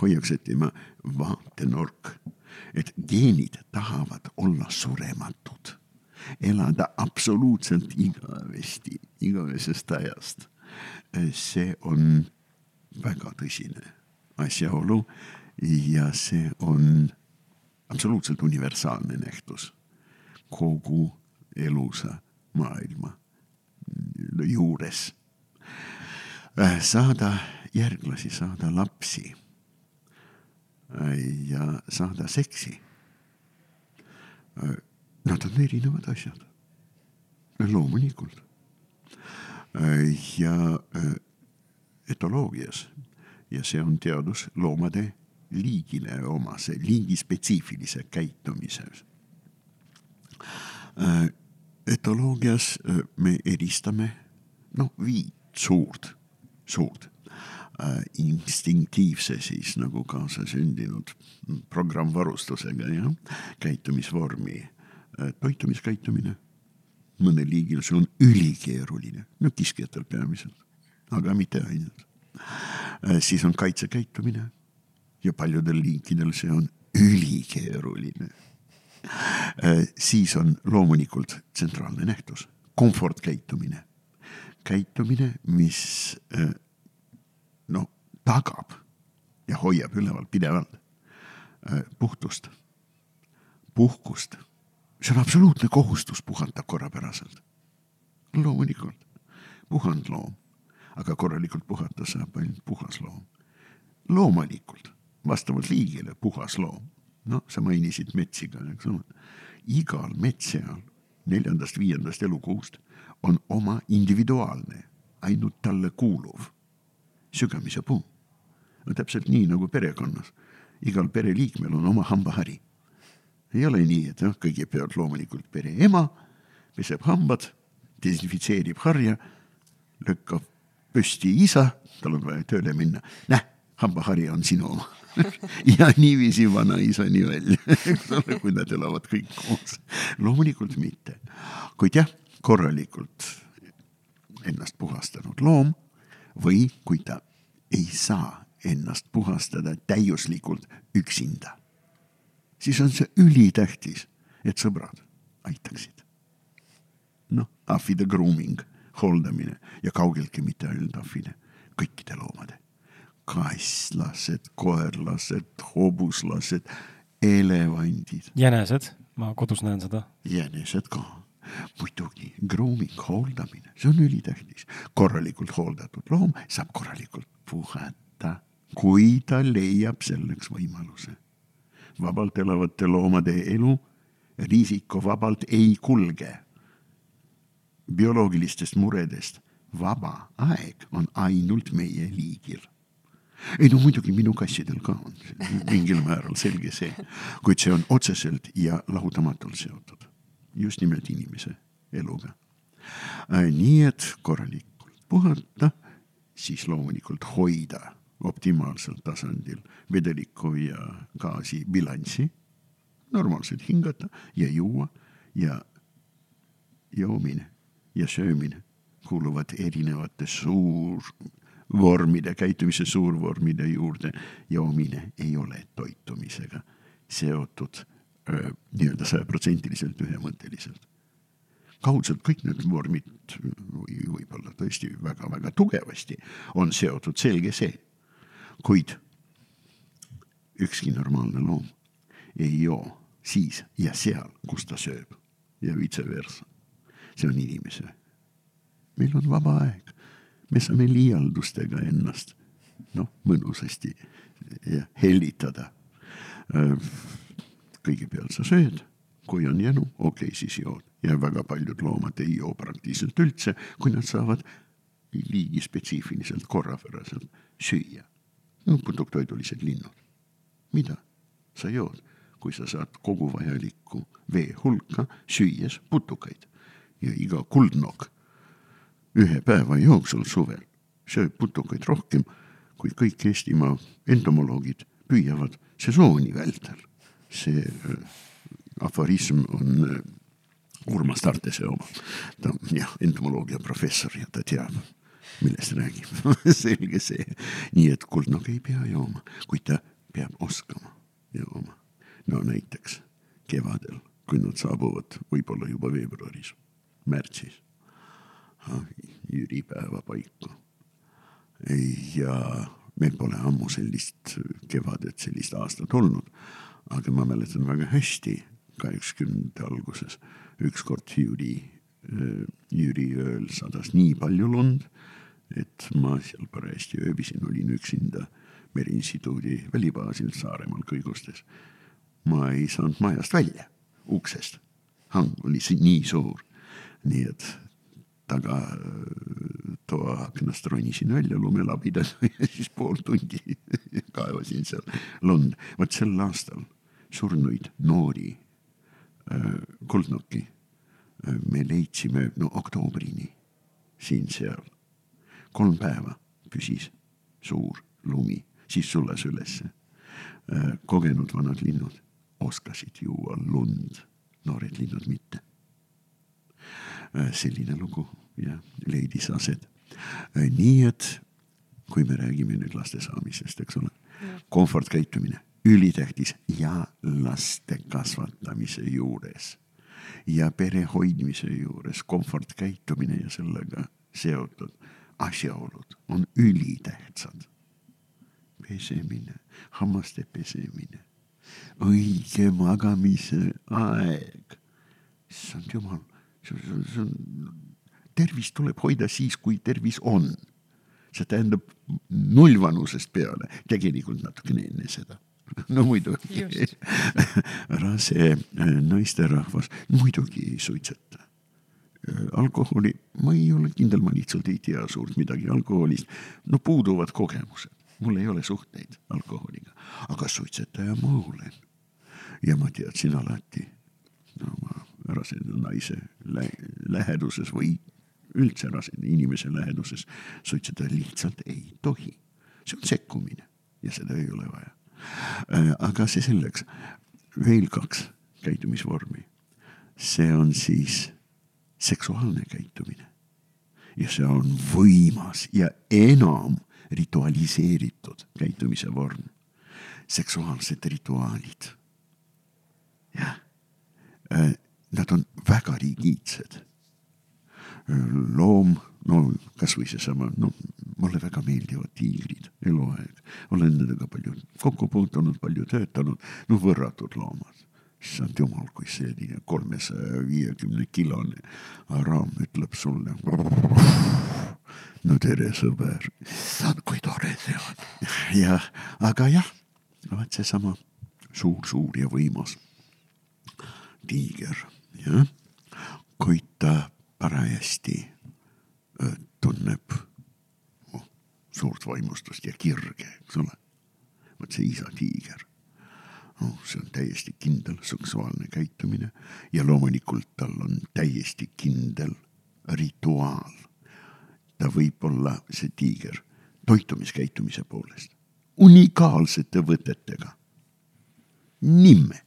hoiaks, et tema vaatenurk, et geenid tahavad olla surematud elada absoluutselt igavesti, igavesest ajast. see on väga tõsine asjaolu ja see on absoluutselt universaalne nähtus kogu elusa maailma juures. saada järglasi, saada lapsi ja saada seksi Nad on erinevad asjad. loomulikult. ja äh, etoloogias ja see on teadus loomade liigile omase, liigispetsiifilise käitumise. Äh, etoloogias äh, me eristame noh, viit suurt, suurt instinktiivse siis nagu kaasasündinud programmvarustusega jah, käitumisvormi Äh, toitumiskäitumine. mõnel liigil see on ülikeeruline, no kiskjatel peamiselt, aga mitte ainult. Äh, siis on kaitsekäitumine ja paljudel liikidel see on ülikeeruline. Äh, siis on loomulikult tsentraalne nähtus, komfortkäitumine, käitumine, mis noh, tagab ja hoiab üleval pidevalt puhtust, puhkust see on absoluutne kohustus puhata korrapäraselt. loomulikult, puhanud loom, aga korralikult puhata saab ainult puhas loom. loomulikult, vastavalt liigile puhas loom. noh, sa mainisid metsi ka, eks ole. igal metsseal neljandast-viiendast elukuust on oma individuaalne, ainult talle kuuluv sügamise puu. no täpselt nii nagu perekonnas, igal pereliikmel on oma hambahari. Ei ole nii, et noh, kõigepealt loomulikult pere ema peseb hambad, desinfitseerib harja, lükkab püsti isa, tal on vaja tööle minna, näh, hambahari on sinu oma. Ja niiviisi vanaisani välja, kui nad elavad kõik koos. loomulikult mitte, kuid jah, korralikult ennast puhastanud loom või kui ta ei saa ennast puhastada täiuslikult üksinda siis on see ülitähtis, et sõbrad aitaksid. noh, ahvide grooming, hooldamine ja kaugeltki mitte ainult ahvide, kõikide loomade. kasslased, koerlased, hobuslased, elevandid. jänesed, ma kodus näen seda. jänesed ka muidugi, grooming, hooldamine, see on ülitähtis. korralikult hooldatud loom saab korralikult puhata, kui ta leiab selleks võimaluse vabalt elavate loomade elu riisikovabalt ei kulge. bioloogilistest muredest vaba aeg on ainult meie liigil. ei no muidugi minu kassidel ka on mingil määral selge see, kuid see on otseselt ja lahutamatult seotud just nimelt inimese eluga. nii et korralikult puhata, siis loomulikult hoida optimaalsel tasandil vedeliku ja gaasi bilanssi, normaalselt hingata ja juua ja joomine ja söömine kuuluvad erinevate suur vormide, käitumise suurvormide juurde joomine ei ole toitumisega seotud nii-öelda sajaprotsendiliselt ühemõtteliselt. kaudselt kõik need vormid või võib-olla tõesti väga-väga tugevasti on seotud, selge see. kuid ükski normaalne loom ei joo siis ja seal, kus ta sööb ja vice versa. see on inimese. meil on vaba aeg, me saame liialdustega ennast noh, mõnusasti hellitada kõigepealt sa sööd, kui on janu, okei okay,, siis jood. Ja väga paljud loomad ei joo praktiliselt üldse, kui nad saavad liigispetsiifiliselt korrapäraselt süüa. no putuktoidulised linnud, mida? Sa jood, kui sa saad kogu vajalikku vee hulka, süües putukaid. Ja iga kuldnokk ühe päeva jooksul suvel sööb putukaid rohkem, kui kõik Eestimaa entomoloogid püüavad sesooni vältel see äh, aforism on äh, Urmas Tartese oma. ta on jah, entomoloogia professor ja ta teab, millest räägib selge see. nii et kuldnog ei pea jooma, kuid ta peab oskama jooma. no näiteks kevadel, kui nad saabuvad võib-olla juba veebruaris, märtsis, jüripäeva paiku. ja meil pole ammu sellist kevadet, sellist aastat olnud aga ma mäletan väga hästi kaheksakümnendate alguses ükskord Jüri, äh, Jüri ööl sadas nii palju lund, et ma seal parajasti ööbisin, olin üksinda Meriinstituudi välibaasil Saaremaal kõigustes. ma ei saanud majast välja, uksest. hang oli nii suur, nii et taga toa aknast ronisin välja lumelabidal ja siis pool tundi kaevasin seal lund. vot sel aastal surnuid noori äh, kuldnoki äh, me leidsime no oktoobrini siin-seal. kolm päeva püsis suur lumi, siis sulas ülesse äh,. kogenud vanad linnud oskasid juua lund, noored linnud mitte äh,. selline lugu jah, leidis aset. Nii et kui me räägime nüüd laste saamisest, eks ole, komfortkäitumine ülitähtis ja laste kasvatamise juures ja pere hoidmise juures komfortkäitumine ja sellega seotud asjaolud on ülitähtsad. pesemine, hammaste pesemine, õige magamise aeg. issand jumal, see on, tervist tuleb hoida siis, kui tervis on. see tähendab nullvanusest peale, tegelikult natukene enne seda no muidugi rase äh, naisterahvas muidugi ei suitseta. Äh, alkoholi, ma ei ole kindel, ma lihtsalt ei tea suurt midagi alkoholist. no puuduvad kogemused, mul ei ole suhteid alkoholiga, aga suitsetaja ma olen. ja ma teadsin alati no, oma raseda naise lä läheduses või üldse raseda inimese läheduses suitsetada lihtsalt ei tohi. see on sekkumine ja seda ei ole vaja Äh, aga see selleks, veel kaks käitumisvormi. see on siis seksuaalne käitumine ja see on võimas ja enam ritualiseeritud käitumise vorm. seksuaalsed rituaalid. jah, äh, nad on väga rigiidsed. Loom no kasvõi seesama, no mulle väga meeldivad tiigrid eluaeg, olen nendega palju kokku puutunud, palju töötanud, no võrratud loomad. issand jumal, kui selline kolmesaja viiekümne kilone araam ütleb sulle. no tere, sõber, kui tore see on. jah, aga jah, vaat seesama suur-suur ja võimas tiiger, jah, kuid ta parajasti tunneb oh, suurt vaimustust ja kirge, eks ole. vot see isa tiiger, noh, see on täiesti kindel seksuaalne käitumine ja loomulikult tal on täiesti kindel rituaal. ta võib olla, see tiiger, toitumiskäitumise poolest unikaalsete võtetega. nimme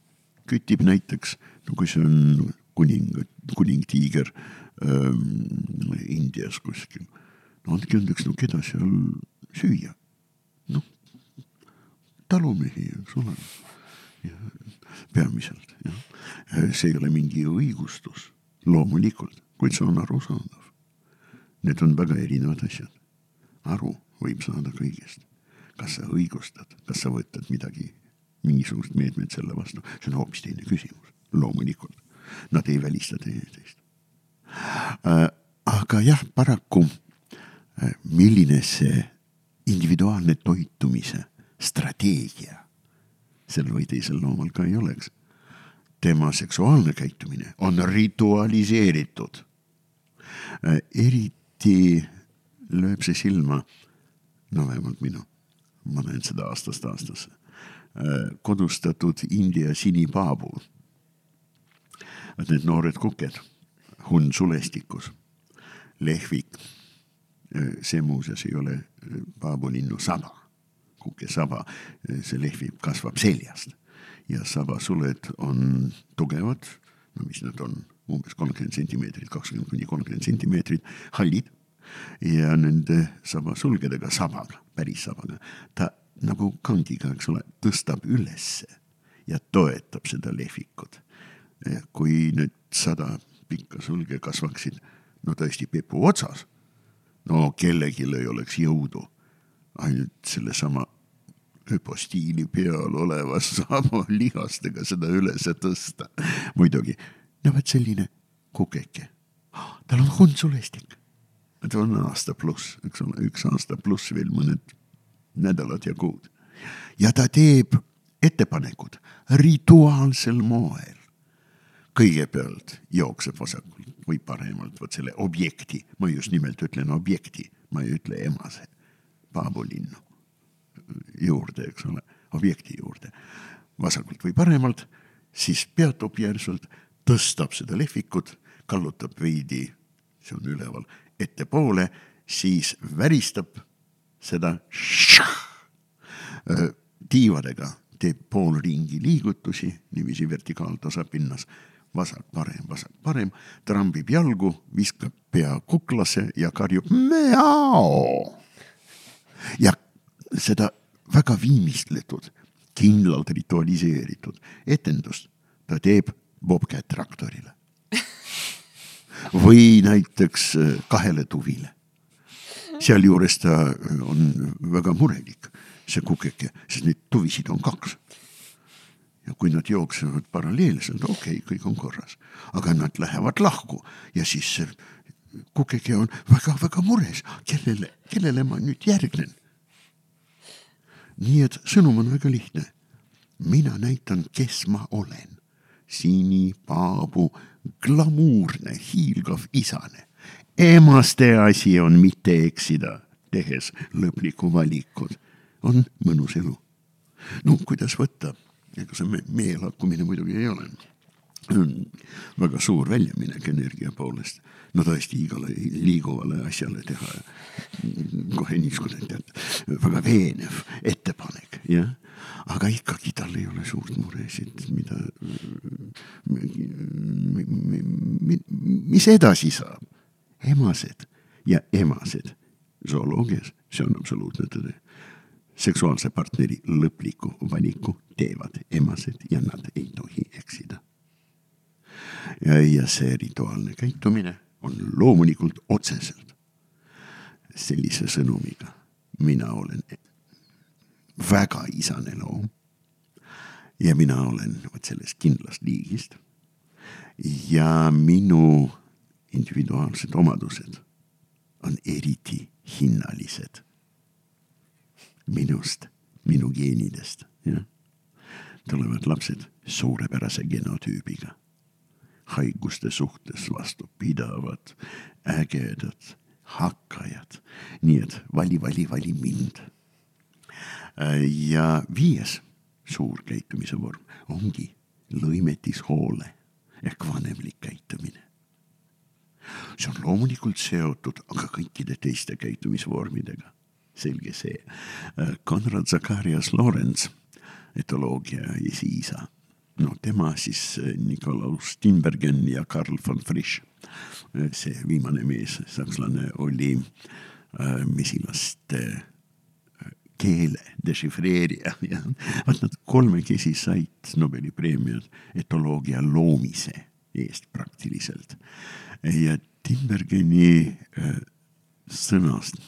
kütib näiteks, no kui see on kuning, kuningtiiger ähm, Indias kuskil. no andke andeks, no keda seal süüa. noh, talumehi, eks ole. peamiselt jah, see ei ole mingi õigustus, loomulikult, kuid see on arusaadav. Need on väga erinevad asjad. aru võib saada kõigest. kas sa õigustad, kas sa võtad midagi, mingisugust meetmet selle vastu, see on hoopis teine küsimus, loomulikult. Nad ei välista teineteist. Aga jah, paraku äh, milline see individuaalne toitumise strateegia sel või teisel loomal ka ei oleks. tema seksuaalne käitumine on ritualiseeritud. Äh, eriti lööb see silma, no vähemalt minu, ma näen seda aastast aastasse, äh, kodustatud India sinipaabu. Need noored kuked, hund sulestikus, lehvik see muuseas ei ole paabulinnu saba, kukesaba, see lehvib, kasvab seljast ja sabasuled on tugevad, no mis nad on, umbes kolmkümmend sentimeetrit, kakskümmend kuni kolmkümmend sentimeetrit, hallid. ja nende sabasulgedega, sabaga, päris sabaga, ta nagu kangiga, eks ole, tõstab ülesse ja toetab seda lehvikut. kui need sada pikka sulge kasvaksid no tõesti pepu otsas no kellelgi ei oleks jõudu ainult sellesama hüpostiili peal oleva sama lihastega seda üles tõsta. muidugi, no vot selline kukeke, tal on hundsulestik. ta on aasta pluss, eks ole, üks aasta pluss veel mõned nädalad ja kuud. ja ta teeb ettepanekud rituaalsel moel. Kõigepealt jookseb vasakult või paremalt vot selle objekti, ma just nimelt ütlen objekti, ma ei ütle emase, paabulinnu juurde, eks ole, objekti juurde. vasakult või paremalt, siis peatub järsult, tõstab seda lehvikut, kallutab veidi, see on üleval, ettepoole, siis väristab seda tiivadega, teeb poolringi liigutusi niiviisi vertikaaltasapinnas vasak-parem, vasak-parem, trambib jalgu, viskab pea kuklasse ja karjub meao. ja seda väga viimistletud, kindlalt ritualiseeritud etendust ta teeb Bobcat traktorile. või näiteks äh, kahele tuvile. sealjuures ta äh, on väga murelik, see kukeke, sest neid tuvisid on kaks ja kui nad jooksevad paralleelselt, okei okay,, kõik on korras, aga nad lähevad lahku ja siis kukeke on väga-väga mures, kellele, kellele ma nüüd järgnen. nii et sõnum on väga lihtne. mina näitan, kes ma olen. sinipaabu glamuurne hiilgav isane. emaste asi on mitte eksida, tehes lõplikku valikut. on mõnus elu. no kuidas võtta ega see meelakkumine muidugi ei ole. väga suur väljaminek energia poolest. no tõesti igale liiguvale asjale teha kohe niisugune tead, väga veenev ettepanek, jah. aga ikkagi tal ei ole suurt muresid, mida, mis edasi saab. emased ja emased zooloogias, see on absoluutne tõde seksuaalse partneri lõpliku valiku teevad emased ja nad ei tohi eksida. ja, see rituaalne käitumine on loomulikult otseselt sellise sõnumiga. mina olen väga isane loom. ja mina olen vot sellest kindlast liigist. ja minu individuaalsed omadused on eriti hinnalised minust, minu geenidest, jah. Tulevad lapsed suurepärase genotüübiga, haiguste suhtes vastupidavad, ägedad, hakkajad, nii et vali, vali, vali mind. ja viies suur käitumise vorm ongi lõimetishoole ehk vanemlik käitumine see on loomulikult seotud aga kõikide teiste käitumisvormidega selge see. Konrad Zacharias Lorenz, etoloogia esiisa, no tema siis eh, Nikolaus Tinbergen ja Karl von Frisch. see viimane mees, sakslane, oli äh, mesilaste keele dešifreerija ja vaat nad kolmekesi said Nobeli preemiat etoloogia loomise eest praktiliselt. ja Timbergeni äh, sõnast,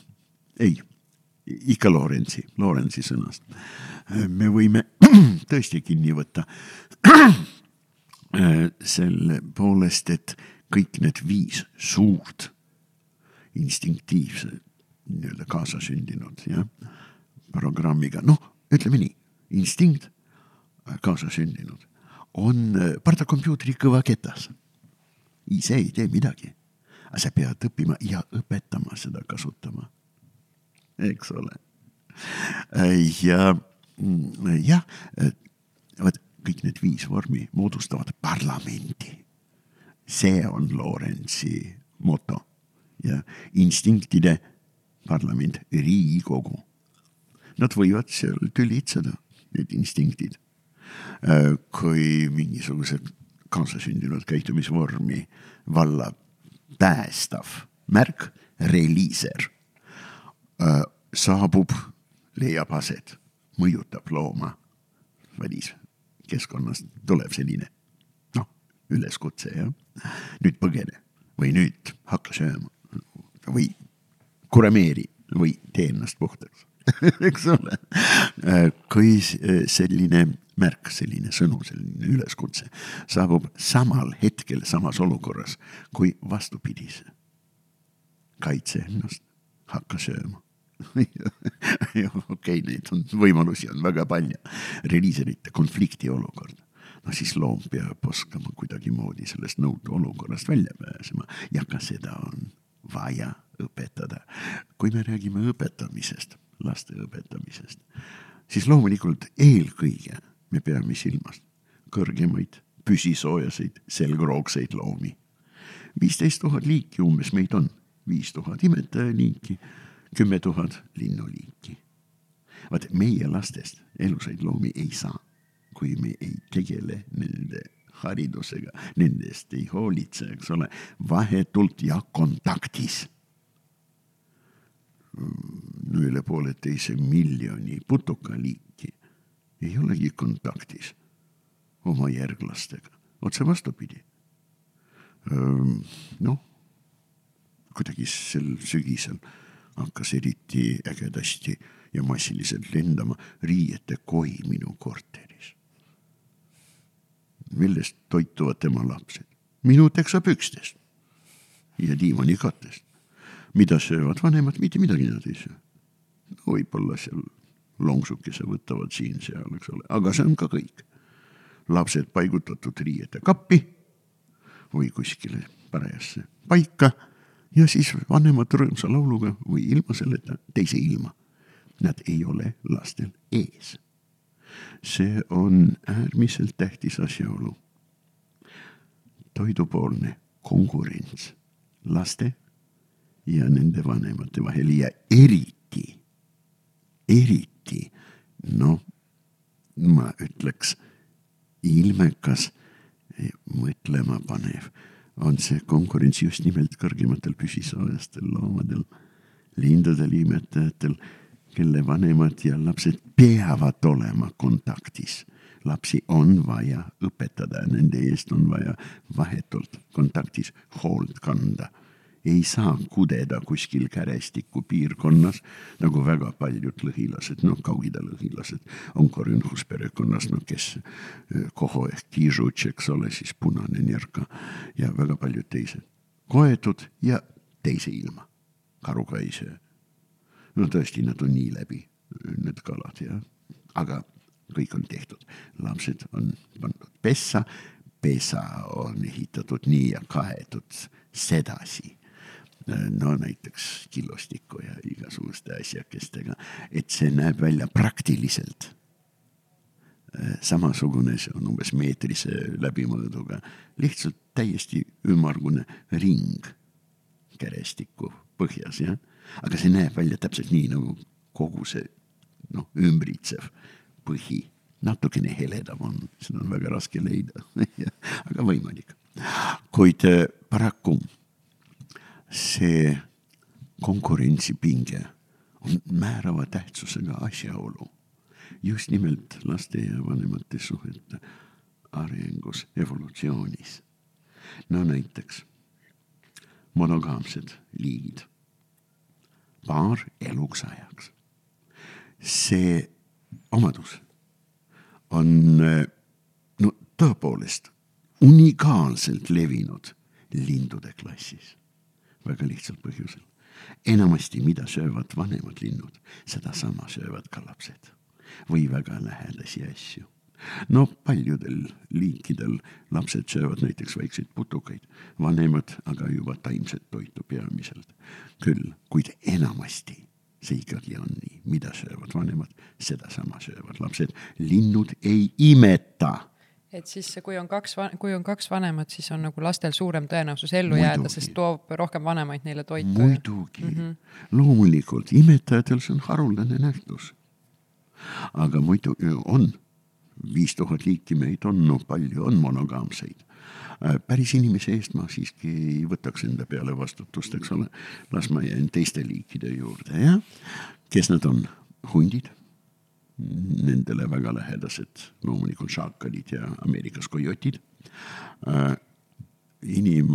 ei, ikka Lorentsi, Lorentsi sõnast äh, me võime tõesti kinni võtta äh, selle poolest, et kõik need viis suurt instinktiivse nii-öelda kaasasündinud jah, programmiga, noh, ütleme nii, instinkt kaasasündinud on pardakompuutri kõvaketas. ise ei tee midagi, aga sa pead õppima ja õpetama seda kasutama. Eks ole. ja jah, vot kõik need viis vormi moodustavad parlamendi. see on Lorentsi moto ja instinktide parlament, Riigikogu. Nad võivad seal tülitseda, need instinktid. Äh, kui mingisuguse kaasasündinud käitumisvormi vallab päästav märk, reliiser, äh, saabub, leiab aset, mõjutab looma väliskeskkonnast, tuleb selline noh, üleskutse jah, nüüd põgene või nüüd hakka sööma või kuremeeri või tee ennast puhtaks eks ole. kui selline märk, selline sõnum, selline üleskutse saabub samal hetkel samas olukorras kui vastupidise. kaitse ennast, hakka sööma okei neid on võimalusi on väga palju. reliiserite konflikti olukord no siis loom peab oskama kuidagimoodi sellest nõutu olukorrast välja pääsema ja ka seda on vaja õpetada. kui me räägime õpetamisest, laste õpetamisest, siis loomulikult eelkõige me peame silmas kõrgemaid püsisoojaseid selgroogseid loomi. viisteist tuhat liiki umbes meid on, viis tuhat imetajaliiki, kümme tuhat linnuliiki. vaat meie lastest elusaid loomi ei saa, kui me ei tegele nende haridusega, nendest ei hoolitse, eks ole, vahetult ja kontaktis. üle pooleteise miljoni putukaliiki ei olegi kontaktis oma järglastega, otse vastupidi. noh, kuidagi sel sügisel hakkas eriti ägedasti ja massiliselt lendama riiete koi minu korteris millest toituvad tema lapsed. minu teksapükstest ja diivanikattest. mida söövad vanemad, mitte midagi nad ei söö. võib-olla seal lonksukese võtavad siin-seal, eks ole, aga see on ka kõik. lapsed paigutatud riiete kappi või kuskile parajasse paika ja siis vanemad rõõmsa lauluga või ilma selleta teise ilma. Nad ei ole lastel ees see on äärmiselt tähtis asjaolu. toidupoolne konkurents laste ja nende vanemate vahel ja eriti, eriti noh, ma ütleks ilmekas, mõtlema panev on see konkurents just nimelt kõrgematel püsisoojastel loomadel, lindudel, imetajatel kelle vanemad ja lapsed peavad olema kontaktis. lapsi on vaja õpetada, nende eest on vaja vahetult kontaktis hoolt kanda. Ei saa kudeda kuskil kärestikku piirkonnas, nagu väga paljud lõhilased, noh, Kaug-Ida lõhilased on Korünhus perekonnas, no kes Koho ehk Kižutš, eks ole, siis Punane Njerka ja väga paljud teised. koetud ja teise ilma, karuga ei söö no tõesti, nad on nii läbi, need kalad jah, aga kõik on tehtud, lapsed on pandud pessa, pesa on ehitatud nii ja kaetud sedasi no näiteks killustiku ja igasuguste asjakestega, et see näeb välja praktiliselt. Samasugune, see on umbes meetrise läbimõõduga, lihtsalt täiesti ümmargune ring kerestiku põhjas, jah. Aga see näeb välja täpselt nii nagu kogu see noh, ümbritsev põhi, natukene heledam on, seda on väga raske leida. Aga võimalik. kuid äh, paraku see konkurentsipinge on määrava tähtsusega asjaolu just nimelt laste ja vanemate suhete arengus, evolutsioonis. no näiteks monogaamsed liigid, paar eluks ajaks. see omadus on no tõepoolest unikaalselt levinud lindude klassis, väga lihtsal põhjusel. enamasti, mida söövad vanemad linnud, sedasama söövad ka lapsed või väga lähedasi asju. no paljudel liikidel lapsed söövad näiteks väikseid putukaid, vanemad aga juba taimset toitu peamiselt. küll, kuid enamasti see ikkagi on nii, mida söövad vanemad, sedasama söövad lapsed. linnud ei imeta et siis, kui on kaks, kui on kaks vanemat, siis on nagu lastel suurem tõenäosus ellu muidugi. jääda, sest toob rohkem vanemaid neile toitu. muidugi mm, -hmm. loomulikult, imetajatel see on haruldane nähtus aga muidu on, viis tuhat liiki meid on, no palju on monogaamseid. Äh, päris inimese eest ma siiski ei võtaks enda peale vastutust, eks ole. las ma jään teiste liikide juurde, jah. kes nad on? hundid, nendele väga lähedased loomulikult šaakalid ja Ameerikas kojotid äh, inim,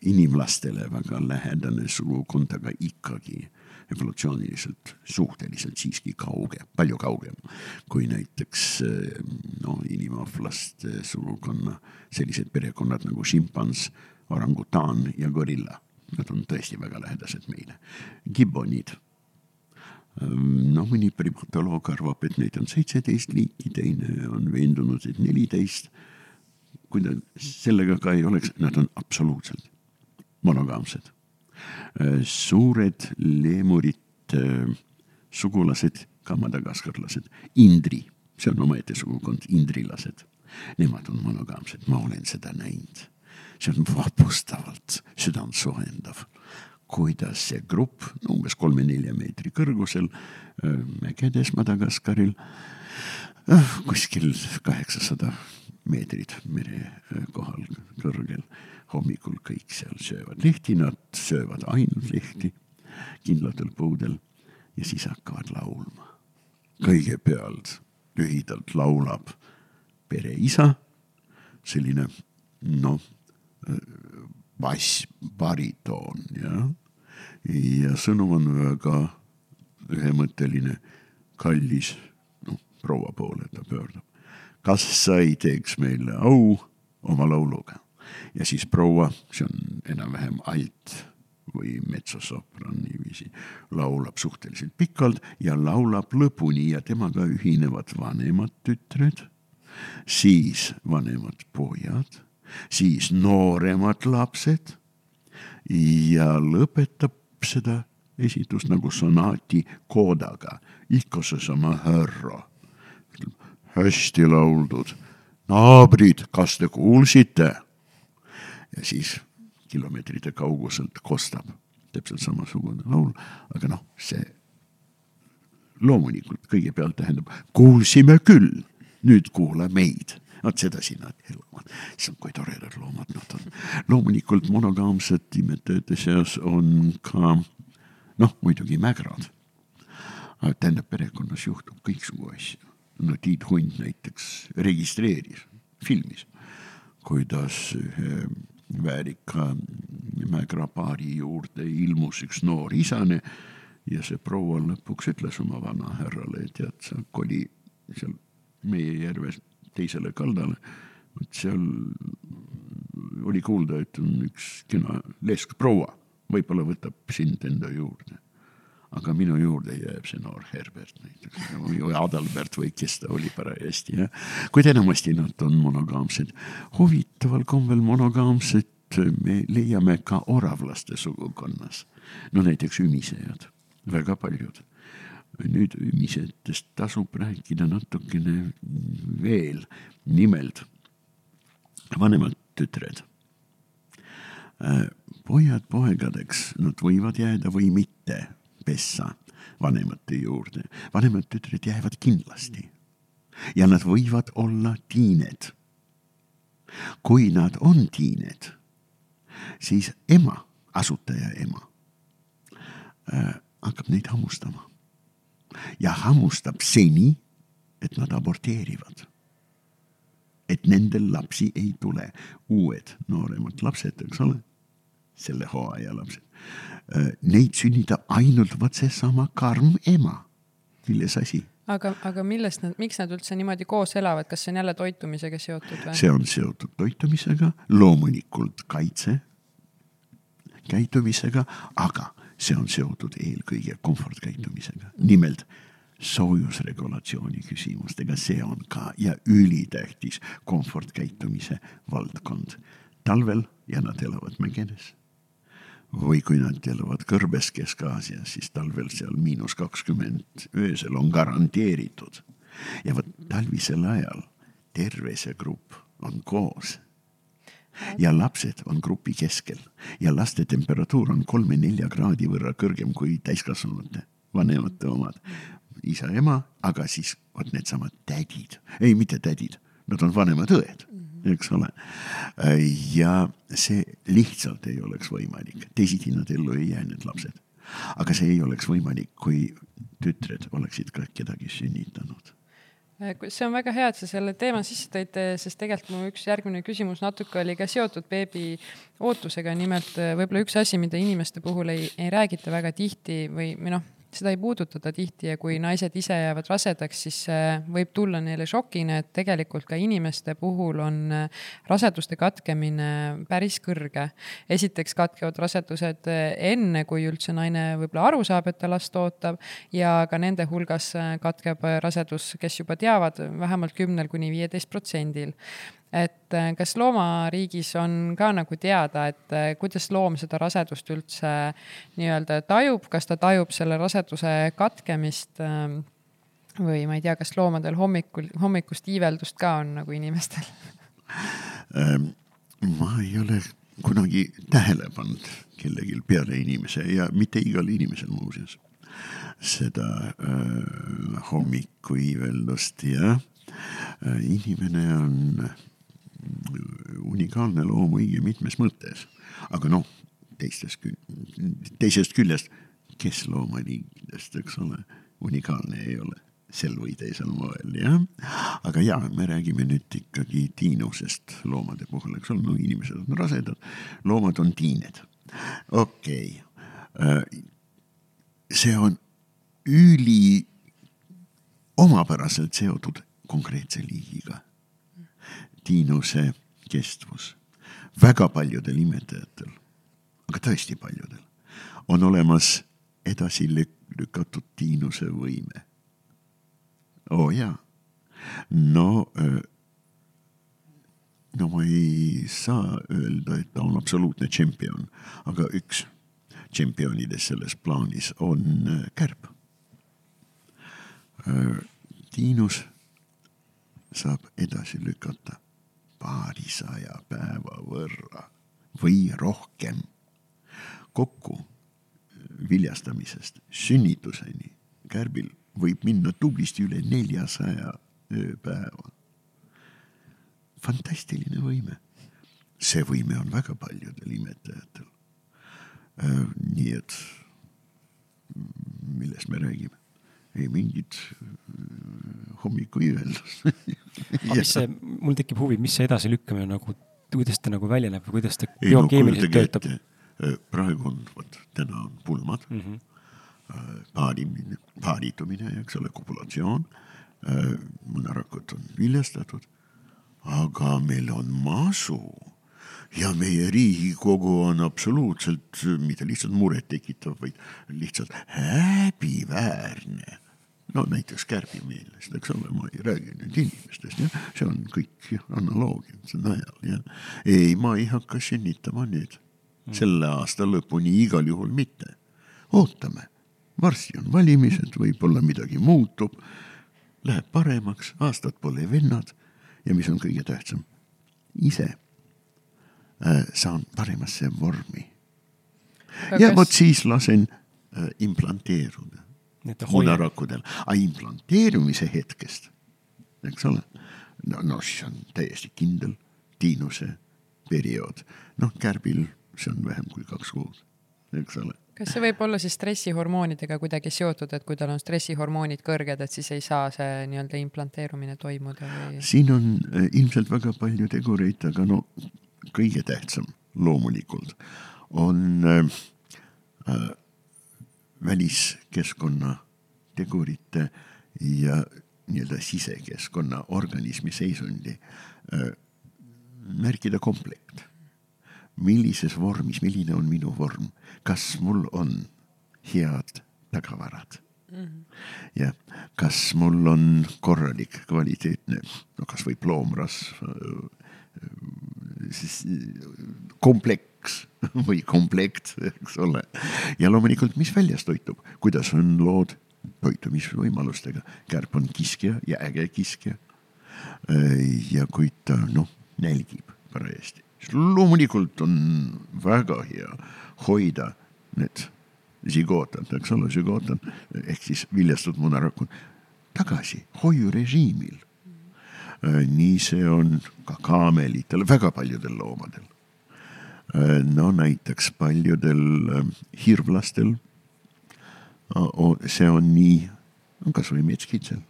inimlastele väga lähedane sugukond, aga ikkagi evolutsiooniliselt suhteliselt siiski kauge, palju kaugem kui näiteks no inimahvlaste sugukonna sellised perekonnad nagu šimpans, orangutaan ja gorilla. Nad on tõesti väga lähedased meile. Gibbonid noh, mõni primatoloog arvab, et neid on seitseteist liiki, teine on veendunud, et neliteist. kui ta sellega ka ei oleks, nad on absoluutselt monogaamsed Äh, suured leemurite äh, sugulased, ka madagaskarlased, indri, see on omaette sugukond, indrilased. Nemad on monogaamsed, ma olen seda näinud. see on vapustavalt südantsoojendav, kuidas see grupp no umbes kolme-nelja meetri kõrgusel äh, mägedes Madagaskaril, kuskil kaheksasada meetrit mere kohal kõrgel hommikul kõik seal söövad lehti, nad söövad ainult lehti kindlatel puudel ja siis hakkavad laulma. kõigepealt lühidalt laulab pereisa, selline noh, bass, baritoon jah, ja sõnum on väga ühemõtteline, kallis, noh, proua poole ta pöördub. kas sa ei teeks meile au oma lauluga? ja siis proua, see on enam-vähem alt või metsosopran niiviisi, laulab suhteliselt pikalt ja laulab lõpuni ja temaga ühinevad vanemad tütred, siis vanemad pojad, siis nooremad lapsed ja lõpetab seda esitust nagu sonaati koodaga, ikka seesama härra. hästi lauldud, naabrid, kas te kuulsite? ja siis kilomeetrite kauguselt kostab täpselt samasugune laul, aga noh, see loomulikult kõigepealt tähendab, kuulsime küll, nüüd kuula meid. Vot sedasi nad elavad, issand, kui toredad loomad nad on. loomulikult monogaamsed imetajate seas on ka noh, muidugi mägrad. tähendab, perekonnas juhtub kõiksugu asju. no Tiit Hunt näiteks registreeris, filmis, kuidas ühe väärika mäekrapaari juurde ilmus üks noor isane ja see proua lõpuks ütles oma vanahärrale, tead, sa koli seal meie järves teisele kaldale. vot seal oli kuulda, et on üks kena leskproua, võib-olla võtab sind enda juurde aga minu juurde jääb see noor Herbert näiteks või Adalbert või kes ta oli parajasti, jah. kuid enamasti nad on monogaamsed. huvitaval kombel monogaamsed me leiame ka oravlaste sugukonnas. no näiteks ümisejad, väga paljud. Nüüd ümisetest tasub rääkida natukene veel, nimelt vanemad tütred pojad poegadeks, nad võivad jääda või mitte pessa vanemate juurde. vanemad tütred jäävad kindlasti ja nad võivad olla tiined. kui nad on tiined, siis ema, asutaja ema äh, hakkab neid hammustama ja hammustab seni, et nad aborteerivad. et nendel lapsi ei tule, uued nooremad lapsed, eks ole, selle hooaja lapsed. Neid sünnitab ainult vot seesama karm ema, milles asi aga, aga millest nad, miks nad üldse niimoodi koos elavad, kas see on jälle toitumisega seotud või? see on seotud toitumisega, loomulikult kaitse käitumisega, aga see on seotud eelkõige komfortkäitumisega, nimelt soojusregulatsiooni küsimustega, see on ka ja ülitähtis komfortkäitumise valdkond. talvel ja nad elavad Mägenes. või kui nad elavad kõrbes Kesk-Aasias, siis talvel seal miinus kakskümmend, öösel on garanteeritud. ja vot talvisel ajal terve see grupp on koos ja lapsed on grupi keskel ja laste temperatuur on kolme-nelja kraadi võrra kõrgem kui täiskasvanute, vanemate omad. isa-ema, aga siis vot needsamad tädid, ei mitte tädid, nad on vanemad õed, eks ole. ja see lihtsalt ei oleks võimalik, teisiti nad ellu ei jää, need lapsed. aga see ei oleks võimalik, kui tütred oleksid ka kedagi sünnitanud see on väga hea, et sa selle teema sisse tõid, sest tegelikult mu üks järgmine küsimus natuke oli ka seotud beebi ootusega, nimelt võib-olla üks asi, mida inimeste puhul ei, ei räägita väga tihti või, või noh seda ei puudutata tihti ja kui naised ise jäävad rasedaks, siis võib tulla neile šokina, et tegelikult ka inimeste puhul on äh, raseduste katkemine päris kõrge. esiteks katkevad rasedused äh, enne, kui üldse naine võib-olla aru saab, et ta last ootab ja ka nende hulgas äh, katkeb rasedus, kes juba teavad, vähemalt kümnel kuni viieteist protsendil et äh, kas loomariigis on ka nagu teada, et äh, kuidas loom seda rasedust üldse nii-öelda tajub, kas ta tajub selle raseduse katkemist ähm, või ma ei tea, kas loomadel hommikul, hommikust iiveldust ka on nagu inimestel ähm,? ma ei ole kunagi tähele pannud kellelgi peale inimese ja mitte igal inimesel muuseas seda äh, hommikuiiveldust ja äh, inimene on unikaalne loom õige mitmes mõttes. aga noh, teistest, teisest küljest, kes loomaliigidest, eks ole, unikaalne ei ole sel või teisel moel, jah. aga ja, me räägime nüüd ikkagi tiinusest loomade puhul, eks ole, no inimesed on rasedad, loomad on tiined. okei okay., see on üli omapäraselt seotud konkreetse liigiga tiinuse kestvus. väga paljudel imetajatel, aga tõesti paljudel, on olemas edasi lükatud tiinuse võime. oo oh, jaa, no, no ma ei saa öelda, et ta on absoluutne tšempion, aga üks tšempionidest selles plaanis on kärb. Tiinus saab edasi lükata paarisaja päeva võrra või rohkem. kokku viljastamisest sünnituseni kärbil võib minna tublisti üle neljasaja ööpäeva. fantastiline võime. see võime on väga paljudel imetajatel. Äh, nii et millest me räägime? Ei mingit äh, hommikuiiveldust aga mis see, mul tekib huvi, mis see edasilükkamine nagu, kuidas ta nagu välja näeb või kuidas ta biokeemiliselt no, töötab? Äh, praegu on, vot täna on pulmad mm, -hmm. paarimine, paaritumine, eks ole, kopulatsioon. mõnarakud on viljastatud, aga meil on masu ja meie Riigikogu on absoluutselt mitte lihtsalt murettekitav, vaid lihtsalt häbiväärne. no näiteks kärbimillest, eks ole, ma ei räägi nüüd inimestest, jah, see on kõik on najal, jah. ei, ma ei hakka sünnitama nüüd mm. selle aasta lõpuni igal juhul mitte. ootame, varsti on valimised, võib-olla midagi muutub, läheb paremaks, aastad pole vennad ja mis on kõige tähtsam, ise Äh, saan paremasse vormi. ja vot siis lasen äh, implanteeruda munarakkudel, aga implanteerumise hetkest, eks ole, no, no siis on täiesti kindel tiinuse periood, noh, kärbil see on vähem kui kaks kuud, eks ole kas see võib olla siis stressihormoonidega kuidagi seotud, et kui tal on stressihormoonid kõrged, et siis ei saa see nii-öelda implanteerumine toimuda või? siin on äh, ilmselt väga palju tegureid, aga no kõige tähtsam loomulikult on äh, äh, väliskeskkonna tegurite ja nii-öelda sisekeskkonna organismi seisundi äh, märkida komplekt millises vormis, milline on minu vorm, kas mul on head tagavarad mm. -hmm. ja kas mul on korralik, kvaliteetne, no kasvõi ploomrasv, siis kompleks või komplekt, eks ole. ja loomulikult, mis väljas toitub, kuidas on lood toitumisvõimalustega, kärp on kiskja ja äge kiskja. ja kui ta noh, nälgib parajasti loomulikult on väga hea hoida need žigootad, eks ole, žigootad ehk siis viljastatud munarakud tagasi hoiurežiimil. Nii see on ka kaamelitel, väga paljudel loomadel. no näiteks paljudel hirvlastel. see on nii, kasvõi metskitsel.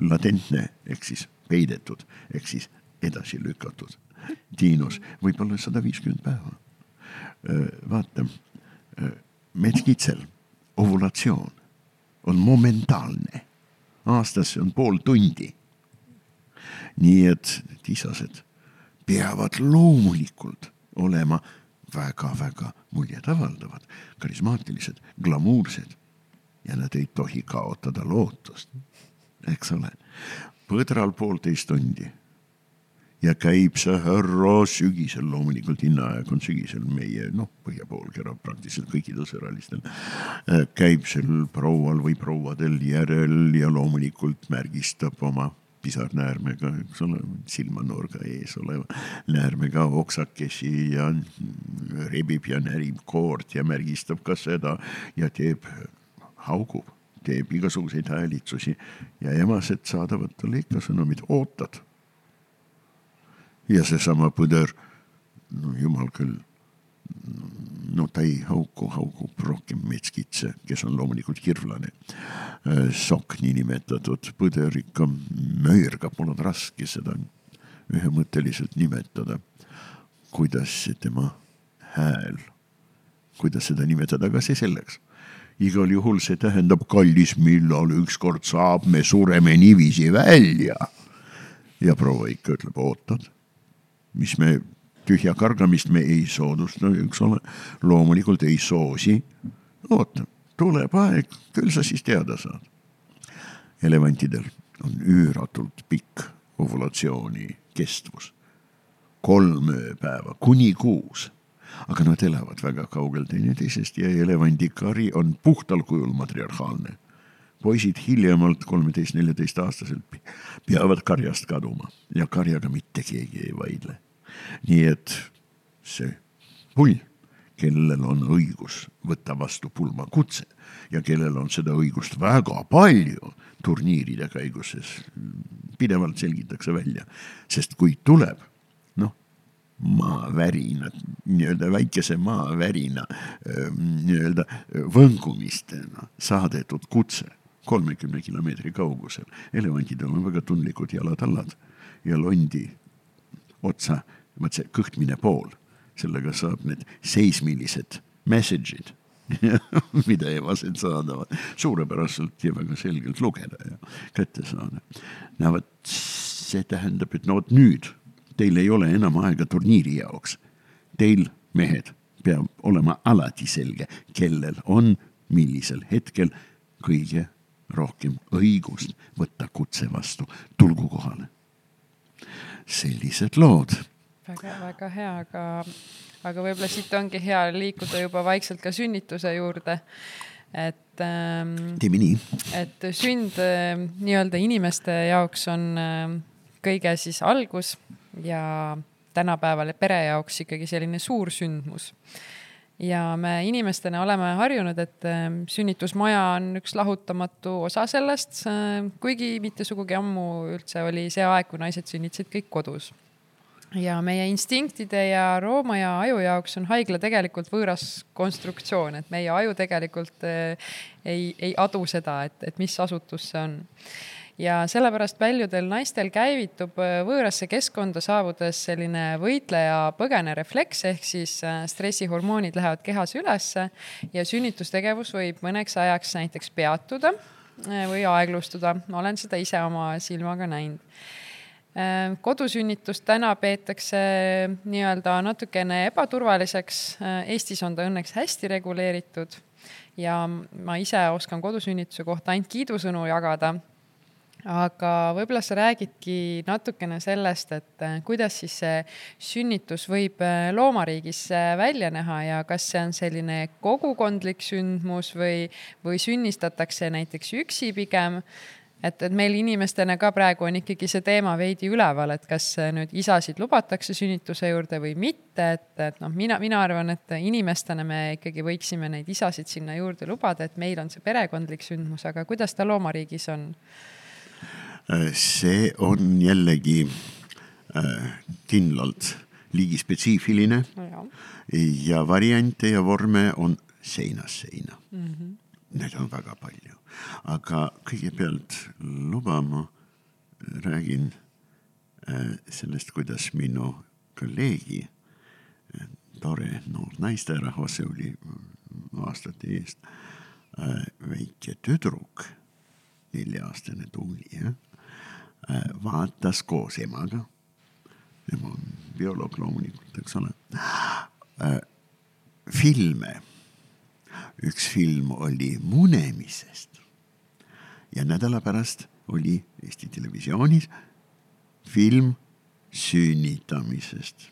latentne ehk siis peidetud ehk siis edasi lükatud. Tiinus võib-olla sada viiskümmend päeva. vaata, metskitsel ovulatsioon on momentaalne, aastas on pool tundi. nii et tisased peavad loomulikult olema väga-väga muljetavaldavad, karismaatilised, glamuursed ja nad ei tohi kaotada lootust, eks ole. põdral poolteist tundi ja käib see härra sügisel, loomulikult hinnaaeg on sügisel meie noh, põhjapoolkera praktiliselt kõikidel sõralistel. Äh, käib sel proual või prouadel järel ja loomulikult märgistab oma pisarnäärmega, eks ole, silmanurga ees oleva näärmega oksakesi ja rebib ja närib koort ja märgistab ka seda ja teeb, haugub, teeb igasuguseid häälitsusi ja emased saadavad talle ikka sõnumid, ootad ja seesama põder, no jumal küll, no ta ei hauku, haugub rohkem metskitse, kes on loomulikult hirvlane. sokk niinimetatud põder ikka möirgab, mul on raske seda ühemõtteliselt nimetada. kuidas see tema hääl, kuidas seda nimetada, aga see selleks igal juhul see tähendab, kallis, millal ükskord saab, me sureme niiviisi välja. ja proua ikka ütleb, ootad mis me tühja kargamist me ei soodusta, eks ole, loomulikult ei soosi. oota, tuleb aeg, küll sa siis teada saad. elevantidel on üüratult pikk ovulatsiooni kestvus, kolm ööpäeva kuni kuus aga nad elavad väga kaugel teineteisest ja elevandikari on puhtal kujul matriarhaalne. Poisid hiljemalt kolmeteist, neljateist aastaselt peavad karjast kaduma ja karjaga mitte keegi ei vaidle. Nii et see pull, kellel on õigus võtta vastu pulmakutse ja kellel on seda õigust väga palju turniiride käigus, pidevalt selgitakse välja, sest kui tuleb noh, maavärina, nii-öelda väikese maavärina nii-öelda võngumistena saadetud kutse kolmekümne kilomeetri kaugusel. elevantidel on väga tundlikud jalad-allad ja londi otsa vot see kõhtmine pool, sellega saab need seismilised message'id mida evased saadavad suurepäraselt ja väga selgelt lugeda ja kätte saada. no vot, see tähendab, et no vot nüüd teil ei ole enam aega turniiri jaoks. Teil, mehed, peab olema alati selge, kellel on millisel hetkel kõige rohkem õigust võtta kutse vastu, tulgu kohale. sellised lood väga-väga hea, aga, aga võib-olla siit ongi hea liikuda juba vaikselt ka sünnituse juurde. et ähm,. teeme nii. et sünd äh, nii-öelda inimeste jaoks on äh, kõige siis algus ja tänapäeval pere jaoks ikkagi selline suur sündmus ja me inimestena oleme harjunud, et äh, sünnitusmaja on üks lahutamatu osa sellest, äh, kuigi mitte sugugi ammu üldse oli see aeg, kui naised sünnitasid kõik kodus. Ja meie instinktide ja rooma ja aju jaoks on haigla tegelikult võõras konstruktsioon, et meie aju tegelikult äh, ei, ei adu seda, et, et mis asutus see on ja sellepärast paljudel naistel käivitub äh, võõrasse keskkonda saabudes selline võitleja-põgene refleks ehk siis äh, stressihormoonid lähevad kehas ülesse ja sünnitustegevus võib mõneks ajaks näiteks peatuda äh, või aeglustuda. olen seda ise oma silmaga näinud kodusünnitust täna peetakse nii-öelda natukene ebaturvaliseks. Eestis on ta õnneks hästi reguleeritud ja ma ise oskan kodusünnituse kohta ainult kiidusõnu jagada aga võib-olla sa räägidki natukene sellest, et äh, kuidas siis see sünnitus võib äh, loomariigis äh, välja näha ja kas see on selline kogukondlik sündmus või, või sünnistatakse näiteks üksi pigem et, et meil inimestena ka praegu on ikkagi see teema veidi üleval, et kas nüüd isasid lubatakse sünnituse juurde või mitte, et, et noh, mina, mina arvan, et inimestena me ikkagi võiksime neid isasid sinna juurde lubada, et meil on see perekondlik sündmus, aga kuidas ta loomariigis on? See on jällegi äh, kindlalt liigispetsiifiline ja. ja variante ja vorme on seinast seina mm. -hmm. Neid on väga palju, aga kõigepealt luba ma räägin äh, sellest, kuidas minu kolleegi, äh, tore noor naisterahvas, see oli aastate eest, väike tüdruk, nelja-aastane Tuuli, jah Äh, vaatas koos emaga, ema on bioloog loomulikult, eks ole, äh, filme. üks film oli munemisest. Ja nädala pärast oli Eesti Televisioonis film sünnitamisest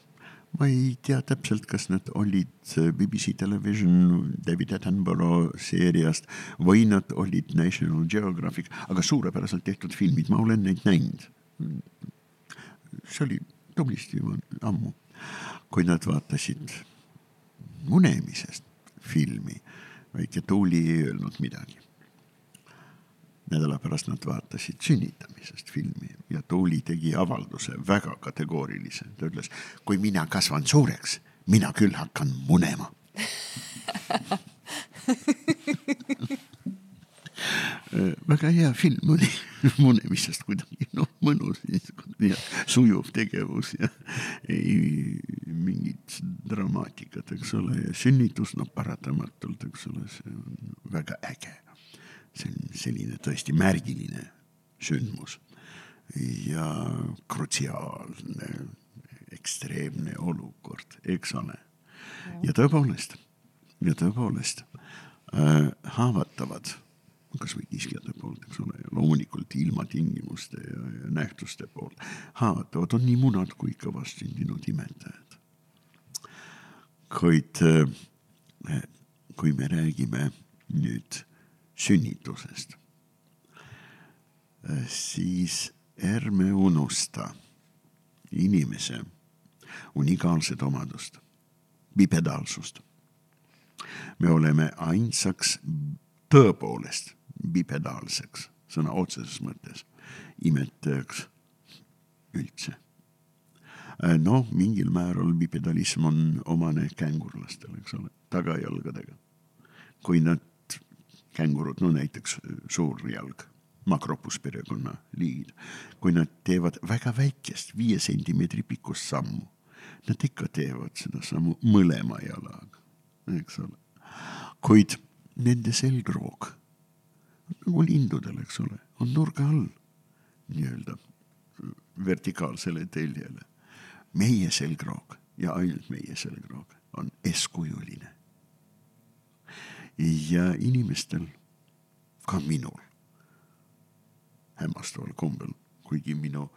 ma ei tea täpselt, kas need olid BBC Television David Attenborough seeriast või nad olid National Geographic, aga suurepäraselt tehtud filmid, ma olen neid näinud. see oli tublisti ammu, kui nad vaatasid munemisest filmi, väike Tuuli ei öelnud midagi nädala pärast nad vaatasid sünnitamisest filmi ja Tuuli tegi avalduse väga kategoorilise. ta ütles, kui mina kasvan suureks, mina küll hakkan munema väga hea film oli munemisest kuidagi noh, mõnus ja sujuv tegevus ja ei mingit dramaatikat, eks ole, ja sünnitus, no paratamatult, eks ole, see on väga äge see on selline tõesti märgiline sündmus ja krutsiaalne, ekstreemne olukord, eks ole. ja tõepoolest, ja tõepoolest äh, haavatavad kasvõi kiskjate poolt, eks ole, loomulikult ilmatingimuste ja, ja nähtuste poolt haavatavad on nii munad kui ka vastsündinud imetajad. kuid äh, kui me räägime nüüd sünnitusest, siis ärme unusta inimese unikaalset omadust, bipedaalsust. me oleme ainsaks tõepoolest bipedaalseks, sõna otseses mõttes, imetajaks üldse. noh, mingil määral bipedalism on omane kängurlastele, eks ole, tagajalgadega. kui nad kängurud, no näiteks äh, suurjalg, Macropus perekonna liigid, kui nad teevad väga väikest, viie sentimeetri pikkust sammu, nad ikka teevad seda sammu mõlema jalaga, eks ole. kuid nende selgroog, nagu lindudel, eks ole, on nurga all nii-öelda vertikaalsele teljele. meie selgroog ja ainult meie selgroog on eeskujuline ja inimestel, ka minul, hämmastaval kombel, kuigi minu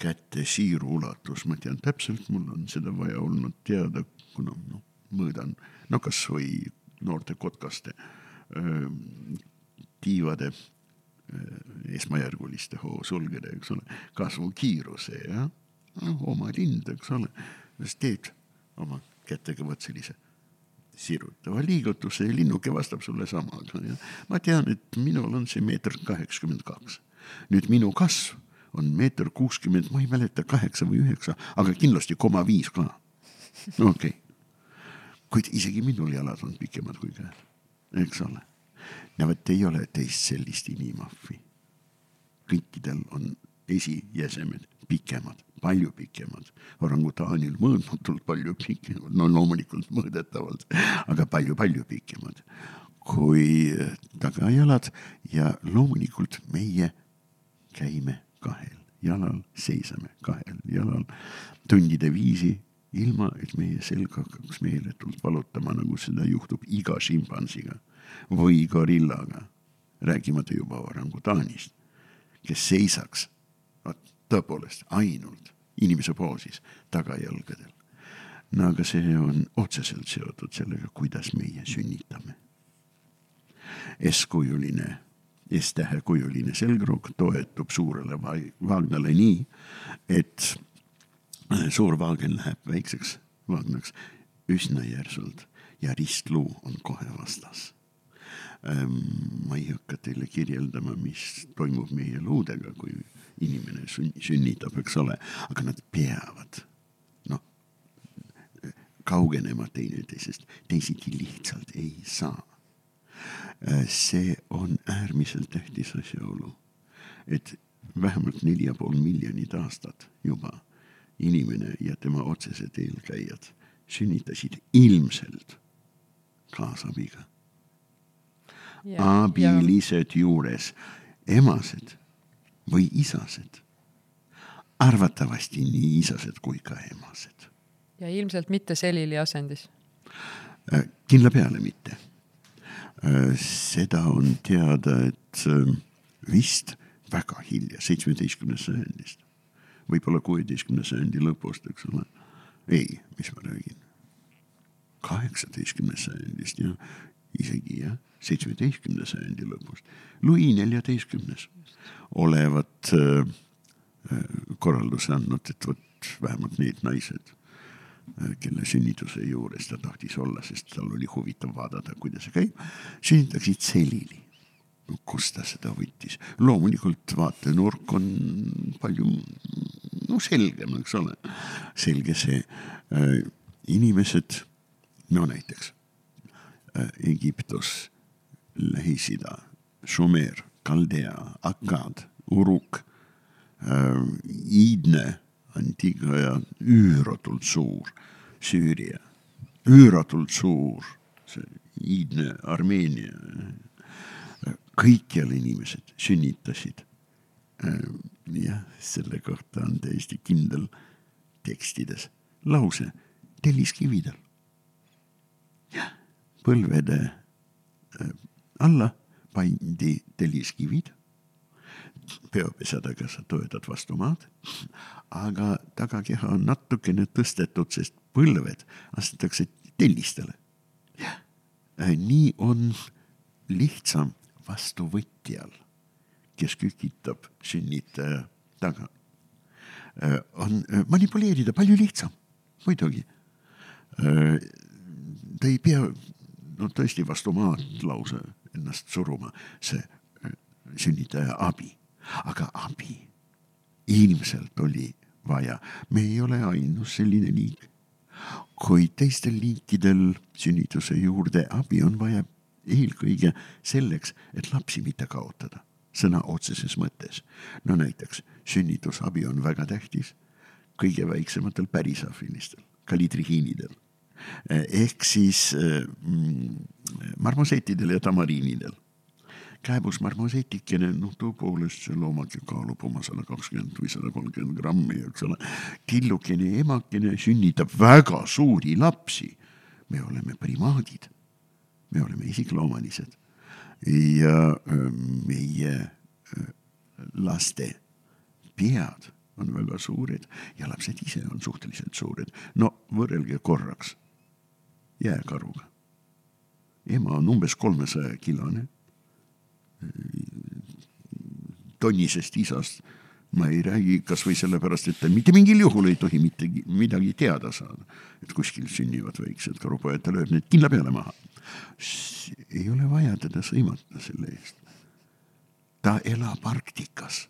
käte siiru ulatus, ma tean täpselt, mul on seda vaja olnud teada, kuna noh, mõõdan, no kasvõi noorte kotkaste öö, tiivade esmajärguliste hoosulgede, eks ole, kasvukiiruse ja noh, oma lind, eks ole, siis teed oma kätega vot sellise sirutava liigutuse ja linnuke vastab sulle samaga ma tean, et minul on see meeter kaheksakümmend kaks. nüüd minu kasv on meeter kuuskümmend, ma ei mäleta, kaheksa või üheksa, aga kindlasti koma viis ka. no okei okay., kuid isegi minul jalad on pikemad kui käed, eks ole. ja vot ei ole teist sellist inimahvi. kõikidel on esijäsemed pikemad, palju pikemad. orangutaanil mõõtmatult palju pikemad, no loomulikult mõõdetavalt, aga palju-palju pikemad. Kui tagajalad ja loomulikult meie käime kahel jalal, seisame kahel jalal tundide viisi, ilma et meie selg hakkaks meeletult valutama, nagu seda juhtub iga šimpansiga või gorillaga, rääkimata juba orangutaanist, kes seisaks tõepoolest ainult inimese poosis tagajalgadel. no aga see on otseselt seotud sellega, kuidas meie sünnitame. S-kujuline, S-tähekujuline selgroog toetub suurele vaagnale nii, et suur vaagen läheb väikseks vaagnaks üsna järsult ja ristluu on kohe vastas ma ei hakka teile kirjeldama, mis toimub meie luudega, kui inimene sünnitab, eks ole, aga nad peavad noh, kaugenema teineteisest, teisiti lihtsalt ei saa. Ehm, see on äärmiselt tähtis asjaolu, et vähemalt neli ja pool miljonit aastat juba inimene ja tema otsesed eelkäijad sünnitasid ilmselt kaasabiga abilised ja... juures, emased või isased. arvatavasti nii isased kui ka emased. ja ilmselt mitte selili asendis? Äh, kindla peale mitte. Äh, seda on teada, et äh, vist väga hilja, seitsmeteistkümnest sajandist, võib-olla kuueteistkümnenda sajandi lõpust, eks ole. ei, mis ma räägin, kaheksateistkümnest sajandist ja isegi jah seitsmeteistkümnenda sajandi lõpust. Louis neljateistkümnes olevat äh, äh, korralduse andnud, et vot vähemalt need naised, äh, kelle sünnituse juures ta tahtis olla, sest tal oli huvitav vaadata, kuidas see käib, sünnitaksid selili. No kust ta seda võttis, loomulikult vaatenurk on palju no selgem, eks ole, selge see inimesed, no näiteks Egiptus Lähis-Ida, Šumeer, Kaldea, Akkad, Uruk äh,, iidne Antigua, üüratult suur Süüria, üüratult suur see iidne Armeenia. kõikjal inimesed sünnitasid äh,. jah, selle kohta on täiesti kindel tekstides lause telliskividel. jah, põlvede äh, alla pandi telliskivid, peopesadega sa toetad vastu maad, aga tagakeha on natukene tõstetud, sest põlved astetakse tellistele. nii on lihtsam vastuvõtjal, kes kükitab sünnitaja taga. on manipuleerida palju lihtsam, muidugi. ta ei pea no tõesti vastu maad lause ennast suruma, see äh, sünnitaja abi. aga abi ilmselt oli vaja, me ei ole ainus selline liik. kuid teistel liikidel sünnituse juurde abi on vaja eelkõige selleks, et lapsi mitte kaotada, sõna otseses mõttes. no näiteks sünnitusabi on väga tähtis kõige väiksematel pärisahvilistel, kalitrihiinidel ehk siis äh, mm, marmosetidel ja tamariinidel. kääbus marmosetikene, noh, tõepoolest see loomake kaalub oma sada kakskümmend või sada kolmkümmend grammi, eks ole. tillukene emakene sünnitab väga suuri lapsi. me oleme primaadid, me oleme isikloomelised ja äh, meie laste pead on väga suured ja lapsed ise on suhteliselt suured. no võrrelge korraks jääkaruga. ema on umbes kolmesaja kilone. tonnisest isast ma ei räägi kasvõi sellepärast, et ta mitte mingil juhul ei tohi mitte midagi teada saada. et kuskil sünnivad väiksed karupojad, ta lööb need kindla peale maha. ei ole vaja teda sõimata selle eest. ta elab Arktikas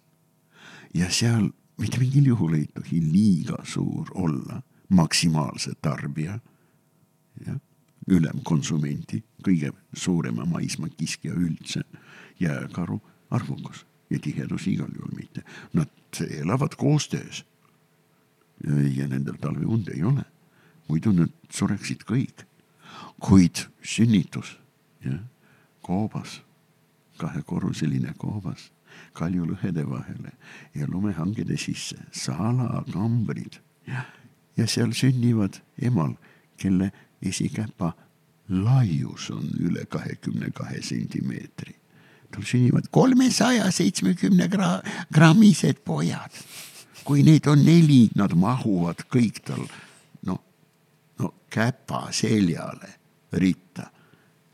ja seal mitte mingil juhul ei tohi liiga suur olla, maksimaalse tarbija, jah, ülemkonsumenti, kõige suurema maismaakiskja üldse, jääkaru arvukus ja tihedus igal juhul mitte. Nad elavad koostöös. ja nendel talveund ei ole, muidu nad sureksid kõik. kuid sünnitus, jah, koobas, kahekorruseline koobas kaljulõhede vahele ja lumehangede sisse, salakambrid ja, ja seal sünnivad emal, kelle esikäpa laius on üle kahekümne kahe sentimeetri. tal sünnivad kolmesaja seitsmekümne grammised pojad. kui neid on neli, nad mahuvad kõik tal noh, no käpa seljale ritta.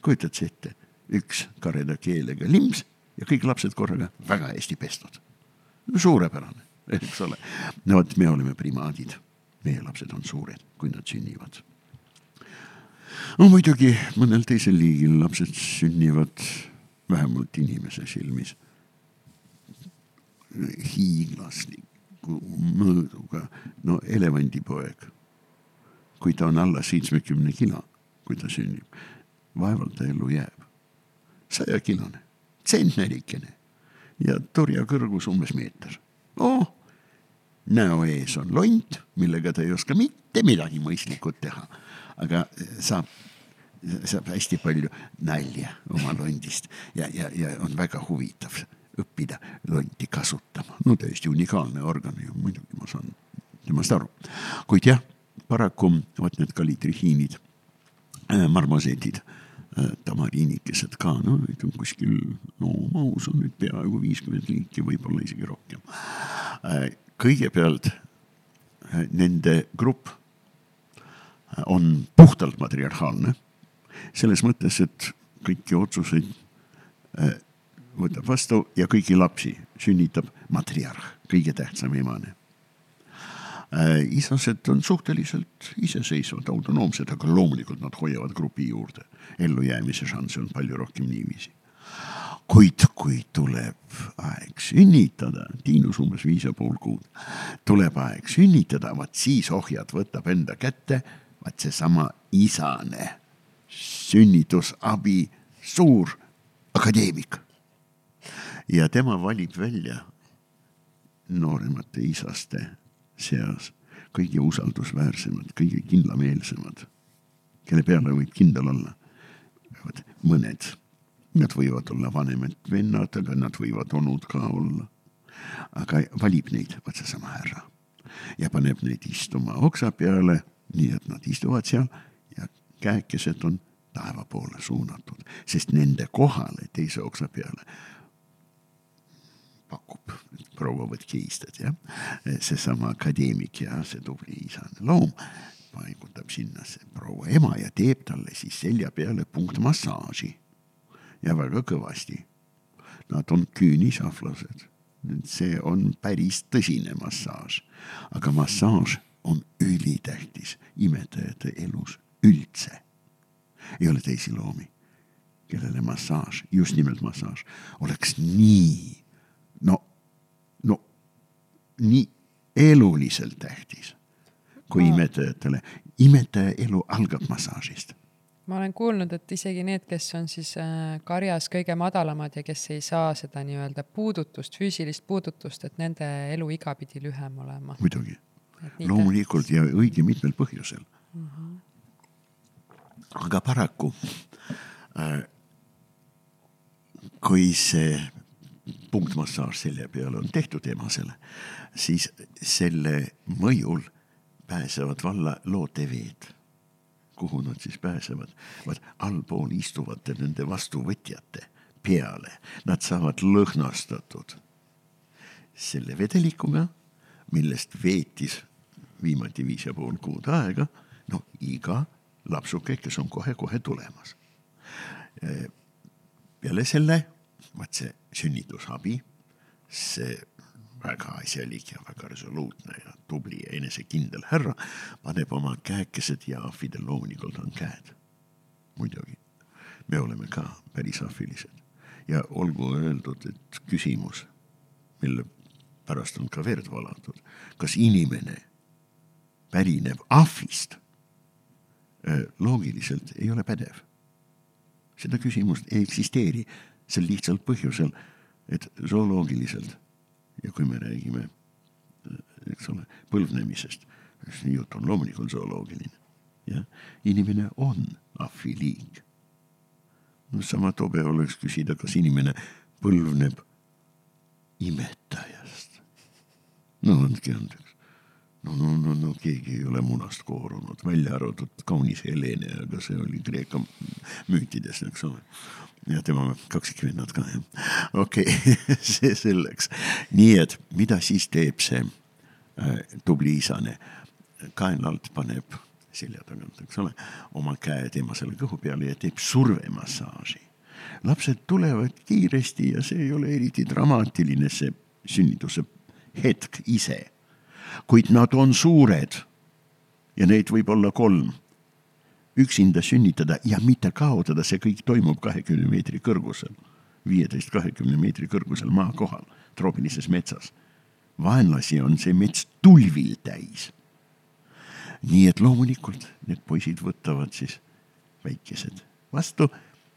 kujutad sa ette, üks kareda keelega limps ja kõik lapsed korraga väga hästi pestud. suurepärane, eks ole. no vot, me oleme primaadid, meie lapsed on suured, kui nad sünnivad. No muidugi mõnel teisel liigil lapsed sünnivad vähemalt inimese silmis. Hiiglasliku mõõduga, no elevandipoeg, kui ta on alla seitsmekümne kilo, kui ta sünnib, vaevalt ta ellu jääb, sajakilone tsentnerikene ja turja kõrgus umbes meeter. oh, näo ees on lont, millega ta ei oska mitte midagi mõistlikut teha, aga saab, saab hästi palju nalja oma londist ja, ja, ja on väga huvitav õppida lonti kasutama. no täiesti unikaalne organ ju, muidugi ma saan temast aru. kuid jah, paraku vot need kalitrihiinid äh,, marmoseedid Äh, tamariinikesed ka, no neid on kuskil, no mahus on nüüd peaaegu viiskümmend liiki, võib-olla isegi rohkem. Äh, kõigepealt nende grupp on puhtalt matriarhaalne, selles mõttes, et kõiki otsuseid võtab vastu ja kõiki lapsi sünnitab matriarh, kõige tähtsam emane Äh, islased on suhteliselt iseseisvad, autonoomsed, aga loomulikult nad hoiavad grupi juurde. ellujäämise šansse on palju rohkem niiviisi. kuid kui tuleb aeg sünnitada, Tiinus umbes viis ja pool kuud, tuleb aeg sünnitada, vaat siis ohjad võtab enda kätte, vaat seesama isane sünnitusabi suur akadeemik. ja tema valib välja nooremate isaste seas kõige usaldusväärsemad, kõige kindlameelsemad, kelle peale võib kindel olla. mõned, nad võivad olla vanemad vennad, aga nad võivad onud ka olla. aga valib neid, vaat seesama härra ja paneb neid istuma oksa peale, nii et nad istuvad seal ja käekesed on taeva poole suunatud, sest nende kohale teise oksa peale pakub, proua võtke istet, jah. seesama akadeemik ja see tubli isane loom paigutab sinna see proua ema ja teeb talle siis selja peale punktmassaaži. ja väga kõvasti. Nad on küünisahvlased. see on päris tõsine massaaž, aga massaaž on ülitähtis imetajate elus üldse. ei ole teisi loomi, kellele massaaž, just nimelt massaaž, oleks nii no, no nii eluliselt tähtis kui imetajatele. imetaja elu algab massaažist. ma olen kuulnud, et isegi need, kes on siis äh, karjas kõige madalamad ja kes ei saa seda nii-öelda puudutust, füüsilist puudutust, et nende eluiga pidi lühem olema. muidugi, loomulikult ja õige mitmel põhjusel. Mhm. -huh. aga paraku äh, kui see punktmassaaž selja peale on tehtud emasele, siis selle mõjul pääsevad valla looteveed. kuhu nad siis pääsevad? vaat allpool istuvate nende vastuvõtjate peale, nad saavad lõhnastatud selle vedelikuga, millest veetis viimati viis ja pool kuud aega, no iga lapsuke, kes on kohe-kohe tulemas. peale selle vaat see sünnitusabi, see väga asjalik ja väga resoluutne ja tubli ja enesekindel härra paneb oma käekesed ja ahvidel loomulikult on käed. muidugi, me oleme ka päris ahvilised ja olgu öeldud, et küsimus, mille pärast on ka verd valatud. kas inimene pärineb ahvist? loogiliselt ei ole pädev. seda küsimust ei eksisteeri sel lihtsal põhjusel, et zooloogiliselt ja kui me räägime, eks ole, põlvnemisest, siis jutt on loomulikult zooloogiline. jah, inimene on ahviliik. no sama tobe oleks küsida, kas inimene põlvneb imetajast. no andke andeks no, no, no, no keegi ei ole munast koorunud, välja arvatud kaunis Helene, aga see oli Kreeka müütides, eks ole. ja tema kaksikvennad ka, jah. okei okay. see selleks. nii et mida siis teeb see äh, tubli isane? kaela alt paneb selja tagant, eks ole, oma käe tema selle kõhu peale ja teeb survemassaaži. lapsed tulevad kiiresti ja see ei ole eriti dramaatiline, see sünnituse hetk ise kuid nad on suured ja neid võib olla kolm. üksinda sünnitada ja mitte kaotada, see kõik toimub kahekümne meetri kõrgusel, viieteist, kahekümne meetri kõrgusel maakohal, troopilises metsas. vaenlasi on see mets tulvil täis. nii et loomulikult need poisid võtavad siis väikesed vastu,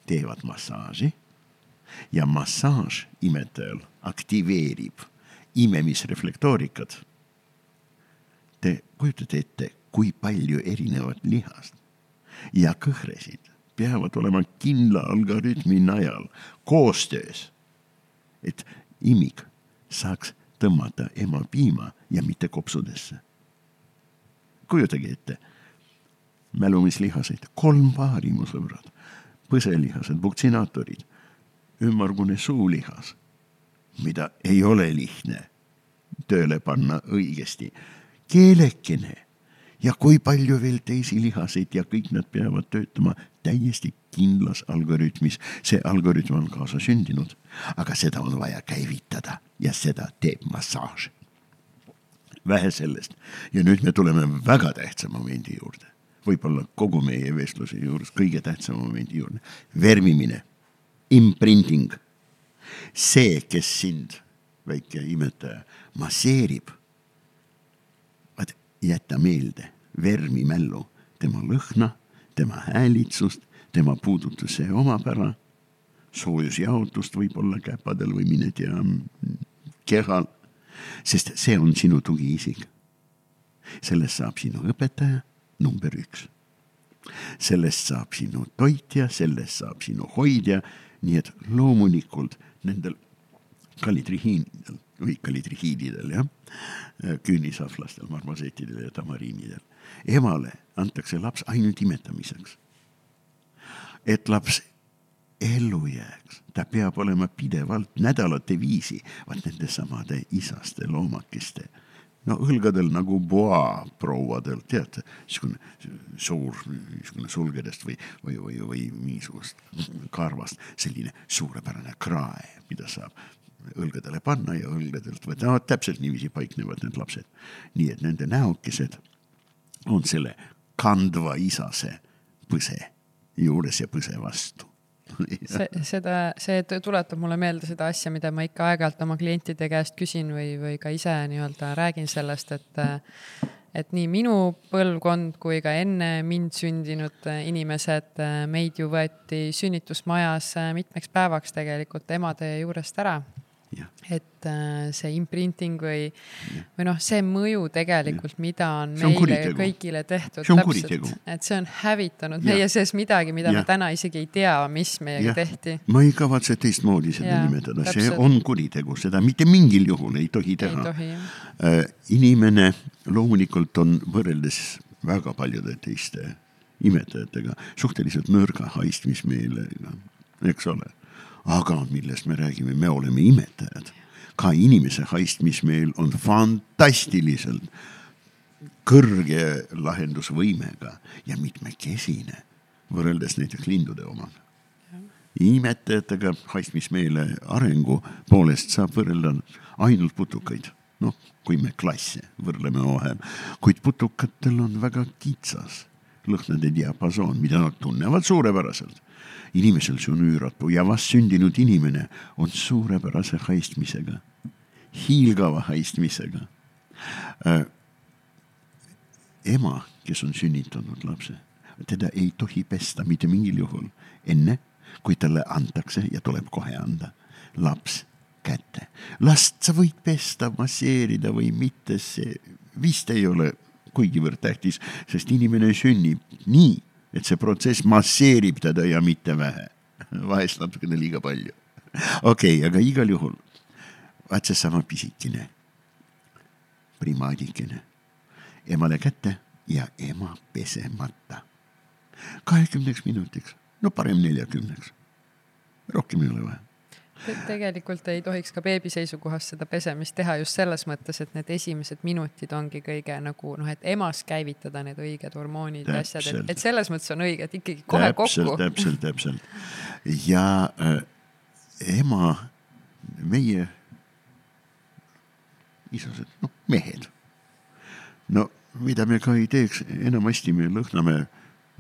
teevad massaaži ja massaaž imetajal aktiveerib imemisreflektoorikat Te kujutate ette, kui palju erinevat lihast ja kõhresid peavad olema kindla algoritmi najal koostöös, et imik saaks tõmmata ema piima ja mitte kopsudesse. kujutage ette, mälumislihaseid, kolm paari, mu sõbrad, põselihased, buktinaatorid, ümmargune suulihas, mida ei ole lihtne tööle panna õigesti keelekene ja kui palju veel teisi lihaseid ja kõik nad peavad töötama täiesti kindlas algoritmis. see algoritm on kaasasündinud, aga seda on vaja käivitada ja seda teeb massaaž. vähe sellest ja nüüd me tuleme väga tähtsa momendi juurde, võib-olla kogu meie vestluse juures kõige tähtsama momendi juurde, vermimine, imprinting. see, kes sind, väike imetaja, masseerib jäta meelde vermi mällu, tema lõhna, tema häälitsust, tema puudutuse omapära, soojusjaotust võib-olla käpadel või mine tea kehal, sest see on sinu tugiisik. sellest saab sinu õpetaja number üks. sellest saab sinu toitja, sellest saab sinu hoidja, nii et loomulikult nendel kalitrihiinidel või kalitrihiididel jah küünisahvlastel, marmosettidel ja tamariinidel. emale antakse laps ainult imetamiseks. et laps ellu jääks, ta peab olema pidevalt nädalate viisi vaat nende samade isaste loomakeste no õlgadel nagu boa prouadel, teate, niisugune suur, niisugune sulgedest või, või, või, või niisugust karvast selline suurepärane krae, mida saab õlgadele panna ja õlgadelt võtta, no täpselt niiviisi paiknevad need lapsed. nii et nende näokesed on selle kandva isase põse juures ja põse vastu. See, seda, see tuletab mulle meelde seda asja, mida ma ikka aeg-ajalt oma klientide käest küsin või, või ka ise nii-öelda räägin sellest, et et nii minu põlvkond kui ka enne mind sündinud inimesed, meid ju võeti sünnitusmajas mitmeks päevaks tegelikult emade juurest ära et äh, see imprinting või, või noh, see mõju tegelikult, mida on on meile kuritegu. kõigile tehtud. Et see on hävitanud ja. meie sees midagi, mida Ja. me täna isegi ei tea, mis meiega Jah. tehti. ma ei kavatse teistmoodi seda Jaa, nimetada, see on kuritegu, seda mitte mingil juhul ei tohi teha. Äh, inimene loomulikult on võrreldes väga paljude teiste imetajatega suhteliselt nõrga haistmismeelega, eks ole. Aga millest me räägime, me oleme imetajad. ka inimese haistmismeel on fantastiliselt kõrge lahendusvõimega ja mitmekesine võrreldes näiteks lindude omaga. imetajatega haistmismeele arengu poolest saab võrrelda ainult putukaid, noh, kui me klasse võrdleme omavahel, kuid putukatel on väga kitsas lõhnade diapasoon, mida nad tunnevad suurepäraselt. Inimesel see on üüratu ja vastsündinud inimene on suurepärase haistmisega. hiilgava haistmisega äh,. ema, kes on sünnitanud lapse, teda ei tohi pesta mitte mingil juhul enne, kui talle antakse ja tuleb kohe anda laps kätte. last sa võid pesta, masseerida või mitte, see vist ei ole kuigivõrd tähtis, sest inimene sünnib nii, et see protsess masseerib teda ja mitte vähe. vahest natukene liiga palju. okei okay,, aga igal juhul vaat seesama pisikene primaadikene emale kätte ja ema pesemata. kahekümneks minutiks, no parem neljakümneks. rohkem ei ole vaja tegelikult ei tohiks ka beebi seisukohast seda pesemist teha just selles mõttes, et need esimesed minutid ongi kõige nagu noh, et emas käivitada need õiged hormoonid ja asjad, et, et selles mõttes on õige, et ikkagi kohe täpselt, kokku. täpselt, täpselt. ja äh, ema, meie isased, noh, mehed. no mida me ka ei teeks, enamasti me lõhname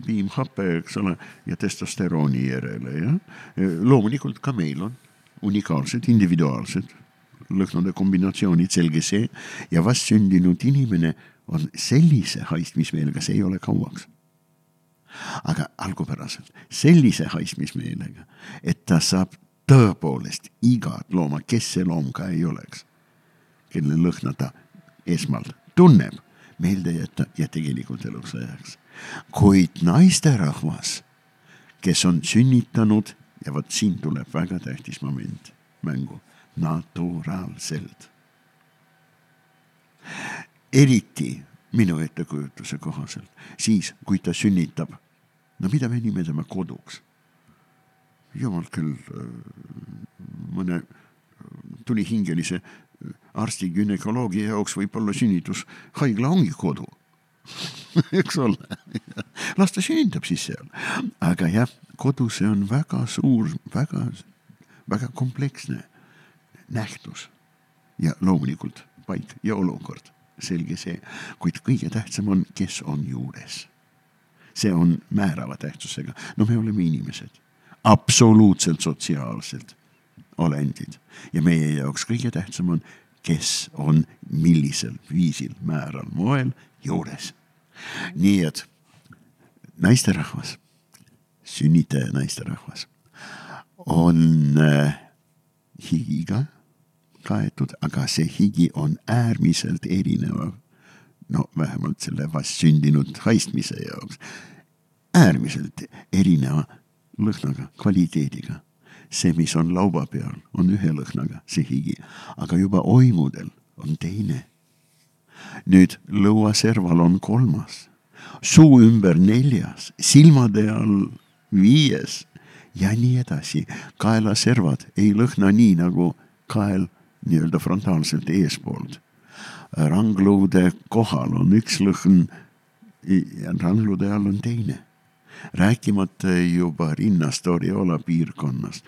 piimhappe, eks ole, ja testosterooni järele, jah. loomulikult ka meil on unikaalsed, individuaalsed lõhnade kombinatsioonid, selge see, ja vastsündinud inimene on sellise haistmismeelega, see ei ole kauaks. aga algupäraselt sellise haistmismeelega, et ta saab tõepoolest igat looma, kes see loom ka ei oleks, kelle lõhna ta esmalt tunneb, meelde jätta ja tegelikult eluks ajaks. kuid naisterahvas, kes on sünnitanud ja vot siin tuleb väga tähtis moment mängu, naturaalselt. eriti minu ettekujutuse kohaselt, siis kui ta sünnitab, no mida me nimetame koduks. jumal küll, mõne tulihingelise arsti günekoloogi jaoks võib-olla sünnitushaigla ongi kodu eks ole las ta sünnitab siis seal, aga jah kodus see on väga suur, väga, väga kompleksne nähtus ja loomulikult paik ja olukord, selge see, kuid kõige tähtsam on, kes on juures. see on määrava tähtsusega, no me oleme inimesed, absoluutselt sotsiaalsed olendid. Ja meie jaoks kõige tähtsam on, kes on millisel viisil, määral, moel juures. nii et naisterahvas sünnitaja naisterahvas, on äh, higiga kaetud, aga see higi on äärmiselt erinev. no vähemalt selle vastsündinud haistmise jaoks, äärmiselt erineva lõhnaga, kvaliteediga. see, mis on lauba peal, on ühe lõhnaga, see higi, aga juba oimudel on teine. nüüd lõuaserval on kolmas, suu ümber neljas, silmade all viies ja nii edasi. kaelaservad ei lõhna nii nagu kael nii-öelda frontaalselt eespoolt. rangluude kohal on üks lõhn rangluude all on teine rääkimata juba rinnast Oriola piirkonnast,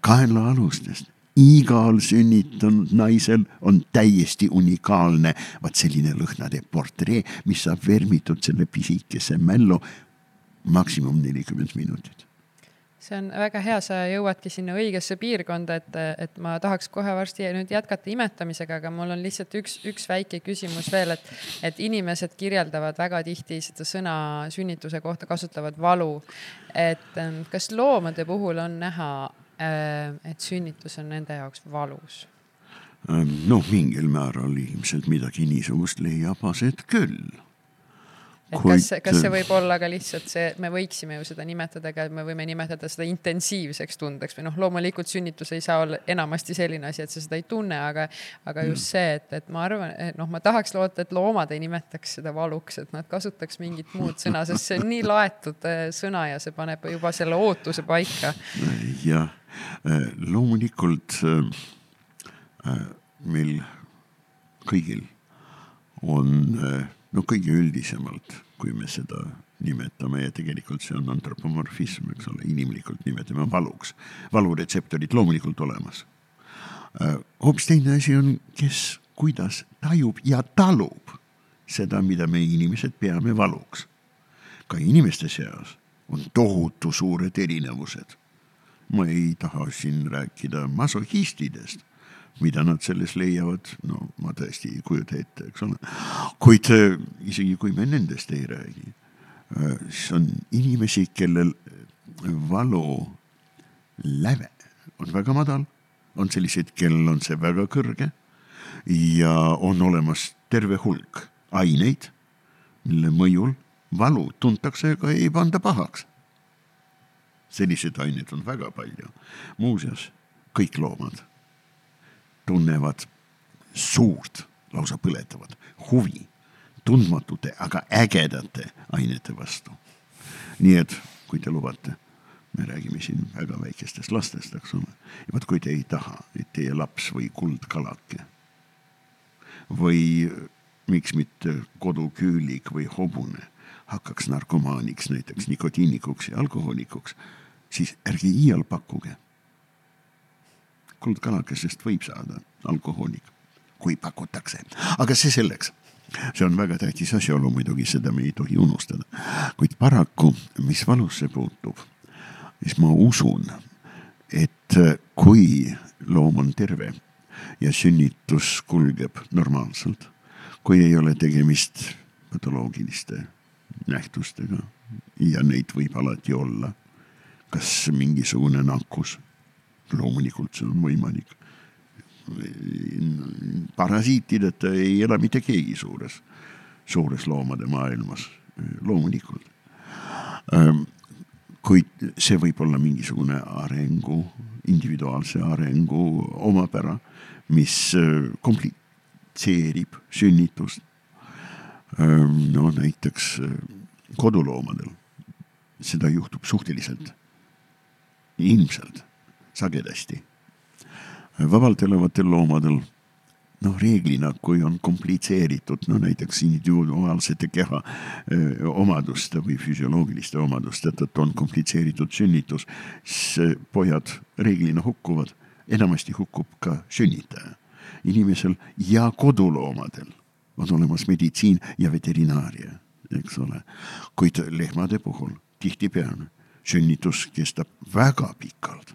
kaenlaalustest. Igal sünnitanud naisel on täiesti unikaalne, vaat selline lõhnade portree, mis saab vermitud selle pisikese mällu maksimum nelikümmend minutit see on väga hea, sa jõuadki sinna õigesse piirkonda, et, et ma tahaks kohe varsti nüüd jätkata imetamisega, aga mul on lihtsalt üks, üks väike küsimus veel, et, et inimesed kirjeldavad väga tihti seda sõna sünnituse kohta, kasutavad valu. et ähm, kas loomade puhul on näha, äh, et sünnitus on nende jaoks valus? Noh, mingil määral ilmselt midagi niisugust leiab aset küll et kas, kas see võib olla ka lihtsalt see, me võiksime ju seda nimetada ka, me võime nimetada seda intensiivseks tundeks või noh, loomulikult sünnitus ei saa olla enamasti selline asi, et sa seda ei tunne, aga, aga just see, et, et ma arvan, et noh, ma tahaks loota, et loomad ei nimetaks seda valuks, et nad kasutaks mingit muud sõna, sest see on nii laetud äh, sõna ja see paneb juba selle ootuse paika. jah, äh, loomulikult äh, meil kõigil on no kõige üldisemalt, kui me seda nimetame ja tegelikult see on antropomorfism, eks ole, inimlikult nimetame valuks. valuretseptorid loomulikult olemas. Äh, hoopis teine asi on, kes kuidas tajub ja talub seda, mida me inimesed peame valuks. ka inimeste seas on tohutu suured erinevused. ma ei taha siin rääkida masohhistidest, mida nad selles leiavad, no ma tõesti ei kujuta ette, eks ole. kuid äh, isegi kui me nendest ei räägi, äh, siis on inimesi, kellel valu läve on väga madal, on selliseid, kellel on see väga kõrge ja on olemas terve hulk aineid, mille mõjul valu tuntakse, aga ei panda pahaks. selliseid aineid on väga palju. muuseas, kõik loomad tunnevad suurt, lausa põletavat huvi tundmatute, aga ägedate ainete vastu. nii et kui te lubate, me räägime siin väga väikestest lastest, eks ole. ja vot kui te ei taha, et teie laps või kuldkalake või miks mitte koduküülik või hobune hakkaks narkomaaniks, näiteks nikotiinikuks ja alkohoolikuks, siis ärge iial pakkuge kuldkalakesest võib saada alkohoolik, kui pakutakse, aga see selleks see on väga tähtis asjaolu muidugi, seda me ei tohi unustada. kuid paraku, mis valusse puutub, siis ma usun, et kui loom on terve ja sünnitus kulgeb normaalselt, kui ei ole tegemist patoloogiliste nähtustega ja neid võib alati olla, kas mingisugune nakkus loomulikult see on võimalik. parasiitideta ei ela mitte keegi suures, suures loomade maailmas, loomulikult. Ehm, kuid see võib olla mingisugune arengu, individuaalse arengu omapära, mis äh, komplitseerib sünnitust. Ehm, no näiteks äh, koduloomadel, seda juhtub suhteliselt ilmselt sagedasti. vabalt elavatel loomadel noh, reeglina, kui on komplitseeritud, no näiteks individuaalsete keha öö, omaduste või füsioloogiliste omaduste tõttu on komplitseeritud sünnitus, siis pojad reeglina hukkuvad, enamasti hukkub ka sünnitaja. inimesel ja koduloomadel on olemas meditsiin ja veterinaaria, eks ole, kuid lehmade puhul tihtipeale sünnitus kestab väga pikalt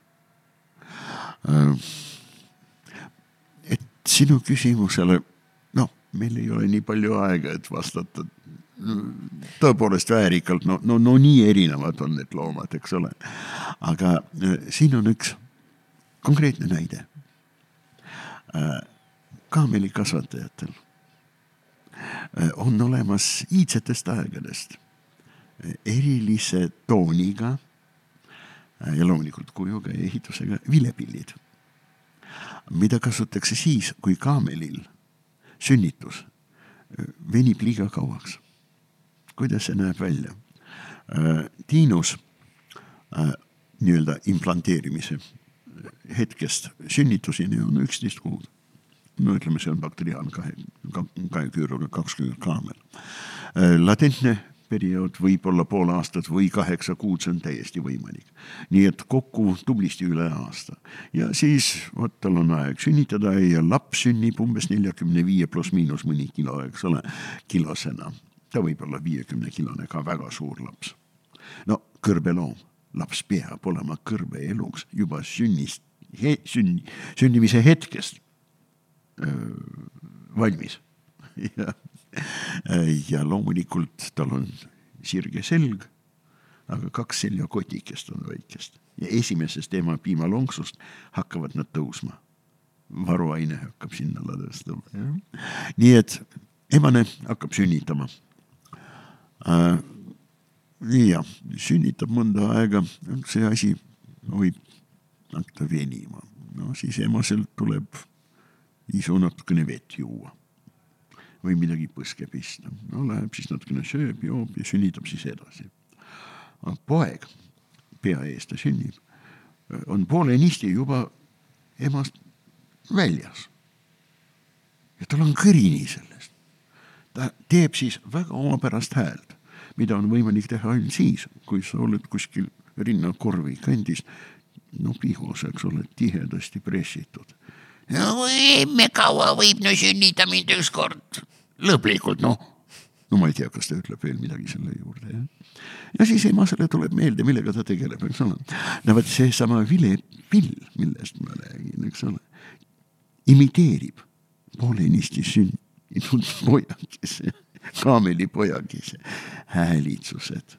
et sinu küsimusele, noh, meil ei ole nii palju aega, et vastata tõepoolest väärikalt, no, no, no nii erinevad on need loomad, eks ole. aga äh, siin on üks konkreetne näide. Äh, kaamelikasvatajatel on olemas iidsetest aegadest erilise tooniga ja loomulikult kujuga ja ehitusega vilepillid, mida kasutatakse siis, kui kaamelil sünnitus venib liiga kauaks. kuidas see näeb välja? Tiinus nii-öelda implanteerimise hetkest sünnituseni on üksteist kuud. no ütleme, see on bakteriaalne kahe, kahe küüruga kakskümmend kaamel. latentne periood võib olla pool aastat või kaheksa kuud, see on täiesti võimalik. nii et kokku tublisti üle aasta ja siis vot tal on aeg sünnitada ja laps sünnib umbes neljakümne viie pluss-miinus mõni kilo, eks ole, kilosena. ta võib olla viiekümne kilone ka väga suur laps. no kõrbeloom, laps peab olema kõrbe eluks juba sünnist he,, sünni, sünnimise hetkest öö, valmis ja ja loomulikult tal on sirge selg, aga kaks seljakotikest on väikest ja esimesest ema piimalonksust hakkavad nad tõusma. varuaine hakkab sinna ladestama. nii et emane hakkab sünnitama äh,. ja sünnitab mõnda aega, see asi võib hakata venima, no siis emaselt tuleb isu natukene vett juua või midagi põske pista. no läheb siis natukene sööb, joob ja sünnitab siis edasi. poeg, pea ees ta sünnib, on poolenisti juba emast väljas. ja tal on kõrini sellest. ta teeb siis väga omapärast häält, mida on võimalik teha ainult siis, kui sa oled kuskil rinnakorvi kandis, no pihos, eks ole, tihedasti pressitud no emme kaua võib no sünnida mind ükskord, lõplikult noh. no ma ei tea, kas ta ütleb veel midagi selle juurde, jah. ja siis emasele tuleb meelde, millega ta tegeleb, eks ole. no vot seesama vilepill, millest ma räägin, eks ole. imiteerib poolenisti sündinud pojakese, kaamelipojakese häälitsused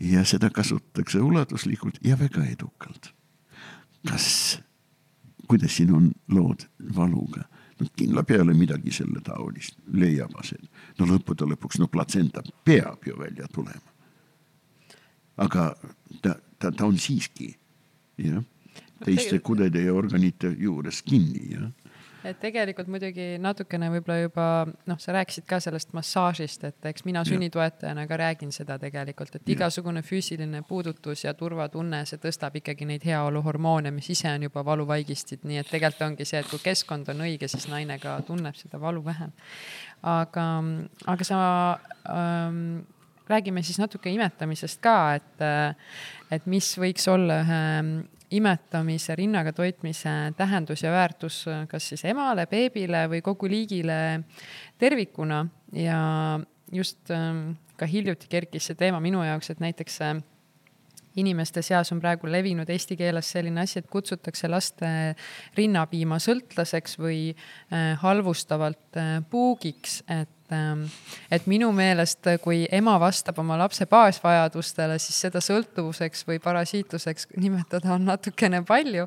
ja seda kasutatakse ulatuslikult ja väga edukalt. kas, kuidas siin on lood valuga? no kindla peale midagi selle taolist leiab aset. no lõppude lõpuks, no platsenta peab ju välja tulema. aga ta, ta, ta on siiski jah, teiste kudede ja organite juures kinni, jah et tegelikult muidugi natukene võib-olla juba noh, sa rääkisid ka sellest massaažist, et eks mina sünnitoetajana ka räägin seda tegelikult, et igasugune füüsiline puudutus ja turvatunne, see tõstab ikkagi neid heaoluhormoone, mis ise on juba valuvaigistid, nii et tegelikult ongi see, et kui keskkond on õige, siis naine ka tunneb seda valu vähem. aga, aga sa ähm, räägime siis natuke imetamisest ka, et, et mis võiks olla ühe imetamise, rinnaga toitmise tähendus ja väärtus kas siis emale, beebile või kogu liigile tervikuna. Ja just ähm, ka hiljuti kerkis see teema minu jaoks, et näiteks äh, inimeste seas on praegu levinud eesti keeles selline asi, et kutsutakse laste rinnapiima sõltlaseks või äh, halvustavalt äh, puugiks, et Ähm, et minu meelest, kui ema vastab oma lapse baasvajadustele, siis seda sõltuvuseks või parasiitluseks nimetada on natukene palju.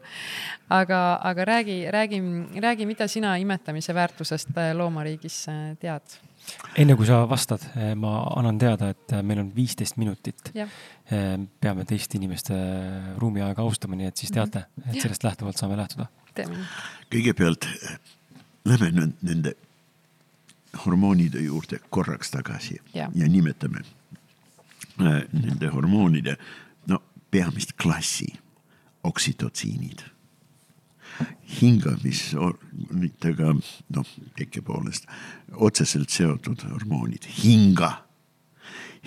aga, aga räägi, räägi, räägi, mida sina imetamise väärtusest äh, loomariigis äh, tead? enne kui sa vastad, äh, ma annan teada, et meil on viisteist minutit. peame teiste inimeste ruumiaega austama, nii et siis teate, et sellest lähtuvalt saame lähtuda. kõigepealt lähme nüüd nende hormoonide juurde korraks tagasi ja, ja nimetame äh, nende hormoonide no peamist klassi, oksütotsiinid. hingamisorganitega, noh, tekke poolest otseselt seotud hormoonid, hinga,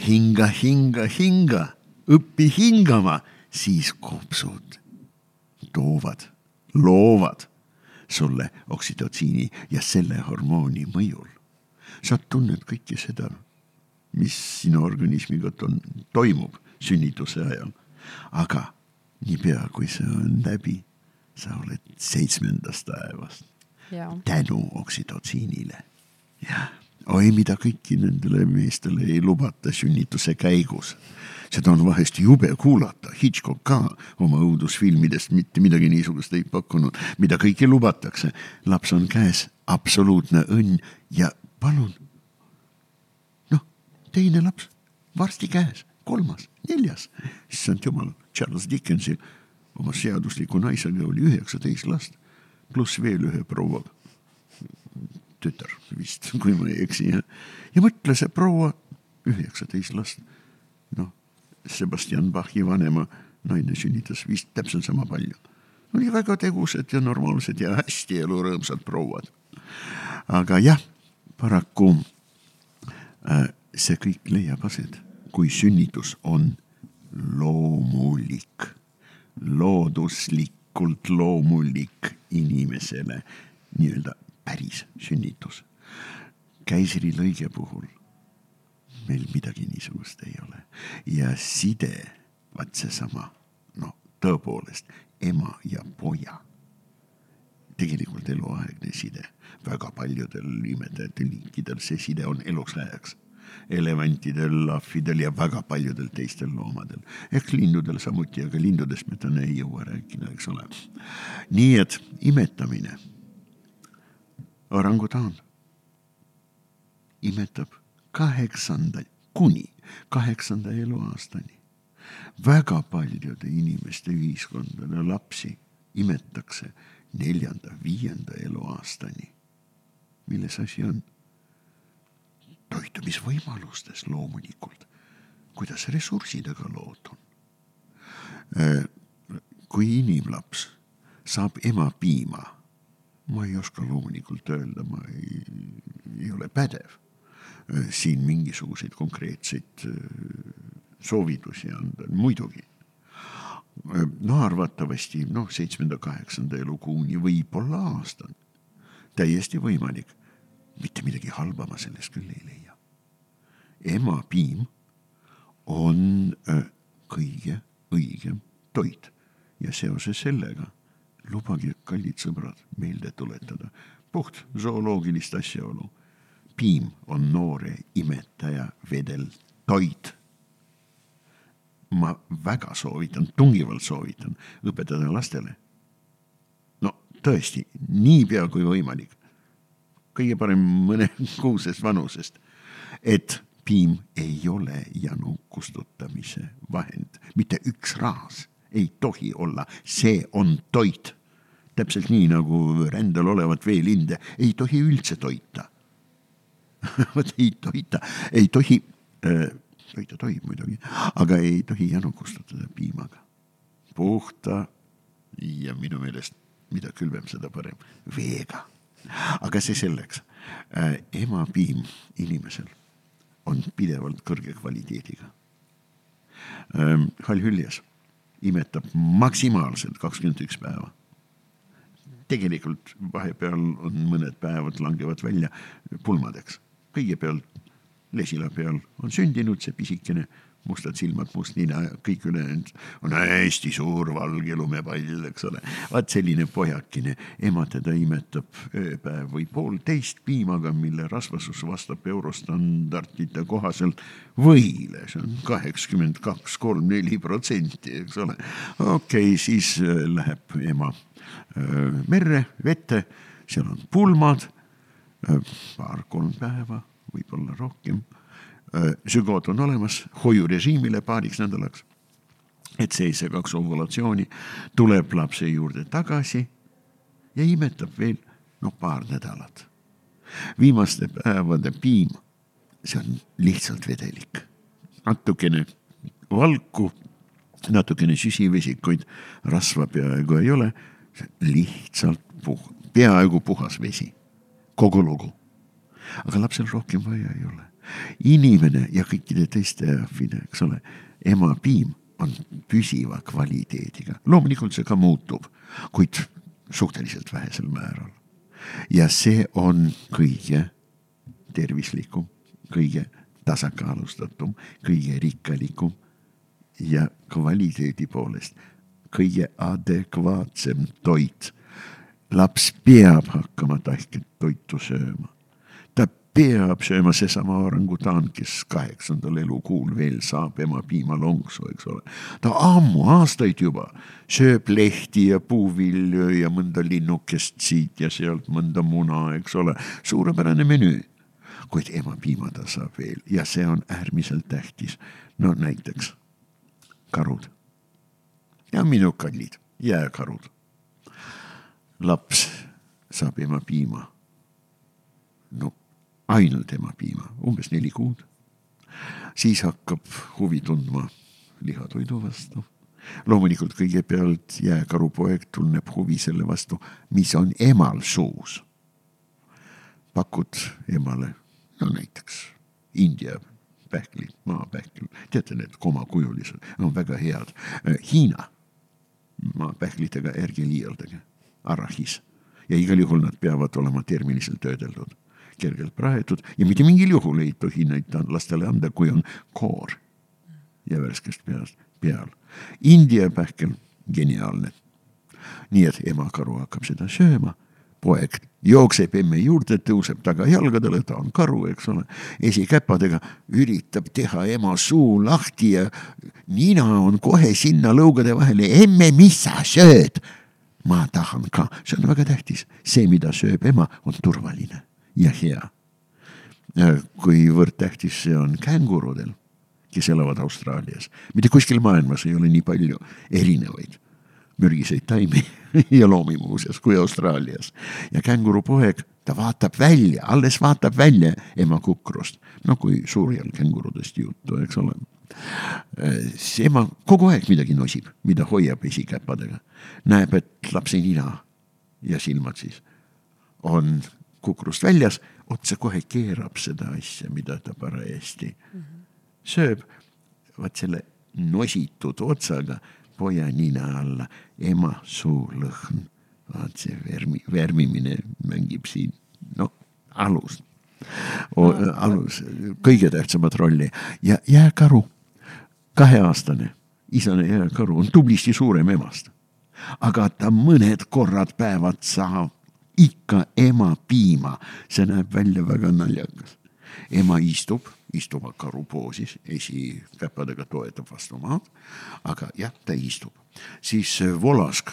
hinga, hinga, hinga, õpi hingama, siis kopsud toovad, loovad sulle oksütotsiini ja selle hormooni mõjul sa tunned kõike seda, mis sinu organismiga on, toimub sünnituse ajal. aga niipea, kui see on läbi, sa oled seitsmendast taevast tänu oksütotsiinile. jah, oi, mida kõiki nendele meestele ei lubata sünnituse käigus seda on vahest jube kuulata, Hitchcock ka oma õudusfilmidest mitte midagi niisugust ei pakkunud, mida kõike lubatakse. laps on käes, absoluutne õnn ja palun. noh, teine laps varsti käes, kolmas, neljas, issand jumal, Charles Dickensil oma seadusliku naisega oli üheksateist last, pluss veel ühe proua tütar vist, kui ma ei eksi, jah. ja mõtle, see proua, üheksateist last, noh, Sebastian Bachi vanema naine sünnitas vist täpselt sama palju. oli väga tegusad ja normaalsed ja hästi elurõõmsad prouad. aga jah paraku äh, see kõik leiab aset, kui sünnitus on loomulik, looduslikult loomulik inimesele nii-öelda päris sünnitus. käisrilõige puhul meil midagi niisugust ei ole ja side, vaat seesama, noh, tõepoolest ema ja poja tegelikult eluaegne side. väga paljudel imetajatel liikidel see side on eluks ajaks. elevantidel, ahvidel ja väga paljudel teistel loomadel. ehk lindudel samuti, aga lindudest me täna ei jõua rääkida, eks ole. nii et imetamine. orangutaan imetab kaheksanda, kuni kaheksanda eluaastani. väga paljude inimeste ühiskondade lapsi imetakse neljanda-viienda eluaastani. milles asi on? toitumisvõimalustes loomulikult, kuidas ressurssidega lood on. Äh, kui inimlaps saab ema piima, ma ei oska loomulikult öelda, ma ei, ei ole pädev äh, siin mingisuguseid konkreetseid äh, soovitusi anda, muidugi no arvatavasti noh, seitsmenda-kaheksanda elukuuni, võib-olla aastani. täiesti võimalik. mitte midagi halba ma sellest küll ei leia. emapiim on äh, kõige õigem toit ja seoses sellega lubage, kallid sõbrad, meelde tuletada puht zooloogilist asjaolu. piim on noore imetaja vedel toit. Ma väga soovitan, tungivalt soovitan õpetada lastele. no tõesti, niipea kui võimalik. kõige parem mõne kuusest vanusest, et piim ei ole janu kustutamise vahend, mitte üks raas ei tohi olla, see on toit. täpselt nii nagu rändel olevat veelinde ei tohi üldse toita vot ei toita, ei tohi äh,, toita tohib muidugi, aga ei tohi janu kustutada piimaga. puhta ja minu meelest, mida külmem, seda parem, veega. aga see selleks äh,. emapiim inimesel on pidevalt kõrge kvaliteediga ähm,. hall hüljes imetab maksimaalselt kakskümmend üks päeva. tegelikult vahepeal on mõned päevad langevad välja pulmadeks. kõigepealt lesila peal on sündinud see pisikene mustad silmad, must nina, kõik ülejäänud on hästi suur valge lumepall, eks ole. vaat selline pojakene, ema teda imetab ööpäev või poolteist piimaga, mille rasvasus vastab eurostandardite kohaselt võile, see on kaheksakümmend kaks, kolm, neli protsenti, eks ole. okei okay,, siis äh, läheb ema äh, merre, vette, seal on pulmad, äh, paar-kolm päeva, võib-olla rohkem sügood on olemas hoiurežiimile paariks nädalaks. et see ei segaks ovulatsiooni, tuleb lapse juurde tagasi ja imetab veel noh, paar nädalat. viimaste päevade piim, see on lihtsalt vedelik, natukene valku, natukene süsivesikuid, rasva peaaegu ei ole, lihtsalt puh-, peaaegu puhas vesi, kogu lugu. Aga lapsel rohkem vaja ei ole inimene ja kõikide teiste ahvide, eks ole, emapiim on püsiva kvaliteediga, loomulikult see ka muutub, kuid suhteliselt vähesel määral. ja see on kõige tervislikum, kõige tasakaalustatum, kõige rikkalikum ja kvaliteedi poolest kõige adekvaatsem toit. laps peab hakkama tahket toitu sööma peab sööma seesama orangutaan, kes kaheksandal elukuul veel saab ema piimalonksu, eks ole. ta ammu, aastaid juba sööb lehti ja puuvilju ja mõnda linnukest siit ja sealt mõnda muna, eks ole, suurepärane menüü. kuid ema piima ta saab veel ja see on äärmiselt tähtis. no näiteks karud ja minu kallid jääkarud. laps saab ema piima. no ainult emapiima, umbes neli kuud. siis hakkab huvi tundma lihatoidu vastu. loomulikult kõigepealt jääkarupoeg tunneb huvi selle vastu, mis on emal suus. pakud emale, no näiteks India pähklid, maapähklid, teate need komakujulised, on väga head. Hiina maapähklitega ärge liialdage, arahis ja igal juhul nad peavad olema termiliselt töödeldud kergelt praetud. Ja mitte mingil juhul ei tohi neid lastele anda, kui on koor ja värskest peast peal. India pähkel, geniaalne. nii et emakaru hakkab seda sööma, poeg jookseb emme juurde, tõuseb tagajalgadele, ta on karu, eks ole, esikäpadega üritab teha ema suu lahti ja nina on kohe sinna lõugade vahele, emme, mis sa sööd? ma tahan ka, see on väga tähtis, see, mida sööb ema, on turvaline ja hea. kuivõrd tähtis see on kängurudel, kes elavad Austraalias, mitte kuskil maailmas ei ole nii palju erinevaid mürgiseid taimi ja loomi muuseas kui Austraalias. ja kängurupoeg, ta vaatab välja, alles vaatab välja ema kukrust, no kui suurjal kängurudest juttu, eks ole. see ema kogu aeg midagi nosib, mida hoiab esikäpadega, näeb, et lapse nina ja silmad siis on kukrust väljas, otsekohe keerab seda asja, mida ta parajasti mm -hmm. sööb. vaat selle nositud otsaga poja nina alla, ema suulõhn. vaat see värmi, värmimine mängib siin, noh, alus o,, alus, kõige tähtsamat rolli ja jääkaru, kaheaastane isane jääkaru on tublisti suurem emast aga ta mõned korrad päevad saab ikka ema piima, see näeb välja väga naljakas. ema istub, istub karupoosis, esikäpadega toetab vastu maad, aga jah, ta istub. siis volask,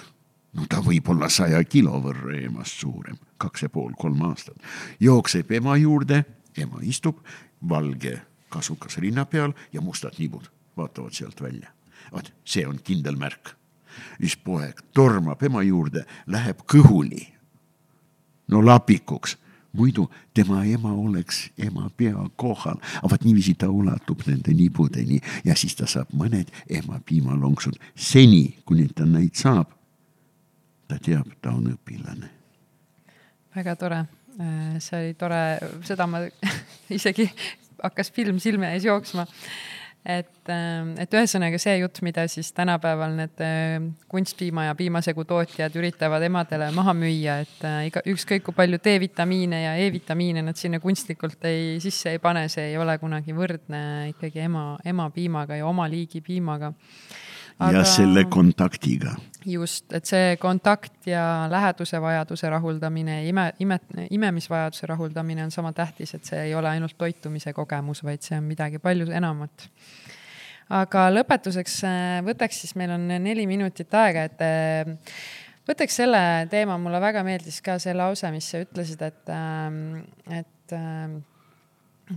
no ta võib olla saja kilo võrra emast suurem, kaks ja pool, kolm aastat, jookseb ema juurde, ema istub, valge kasukas rinna peal ja mustad nibud vaatavad sealt välja. vot see on kindel märk. siis poeg tormab ema juurde, läheb kõhuli no lapikuks, muidu tema ema oleks ema pea kohal, aga vot niiviisi ta ulatub nende nibudeni ja siis ta saab mõned ema piimalonksud seni, kuni ta neid saab. ta teab, ta on õpilane. väga tore, see oli tore, seda ma isegi hakkas film silme ees jooksma et, ähm, et ühesõnaga see jutt, mida siis tänapäeval need äh, kunstpiima ja piimasegu tootjad üritavad emadele maha müüa, et äh, iga, ükskõik kui palju D-vitamiine ja E-vitamiine nad sinna kunstlikult ei, sisse ei pane, see ei ole kunagi võrdne ikkagi ema, ema piimaga ja oma liigi piimaga Aga... ja selle kontaktiga. Just, et see kontakt ja läheduse vajaduse rahuldamine, ime, ime, imemisvajaduse rahuldamine on sama tähtis, et see ei ole ainult toitumise kogemus, vaid see on midagi palju enamat. aga lõpetuseks äh, võtaks siis, meil on neli minutit aega, et äh, võtaks selle teema, mulle väga meeldis ka see lause, mis sa ütlesid, et, äh, et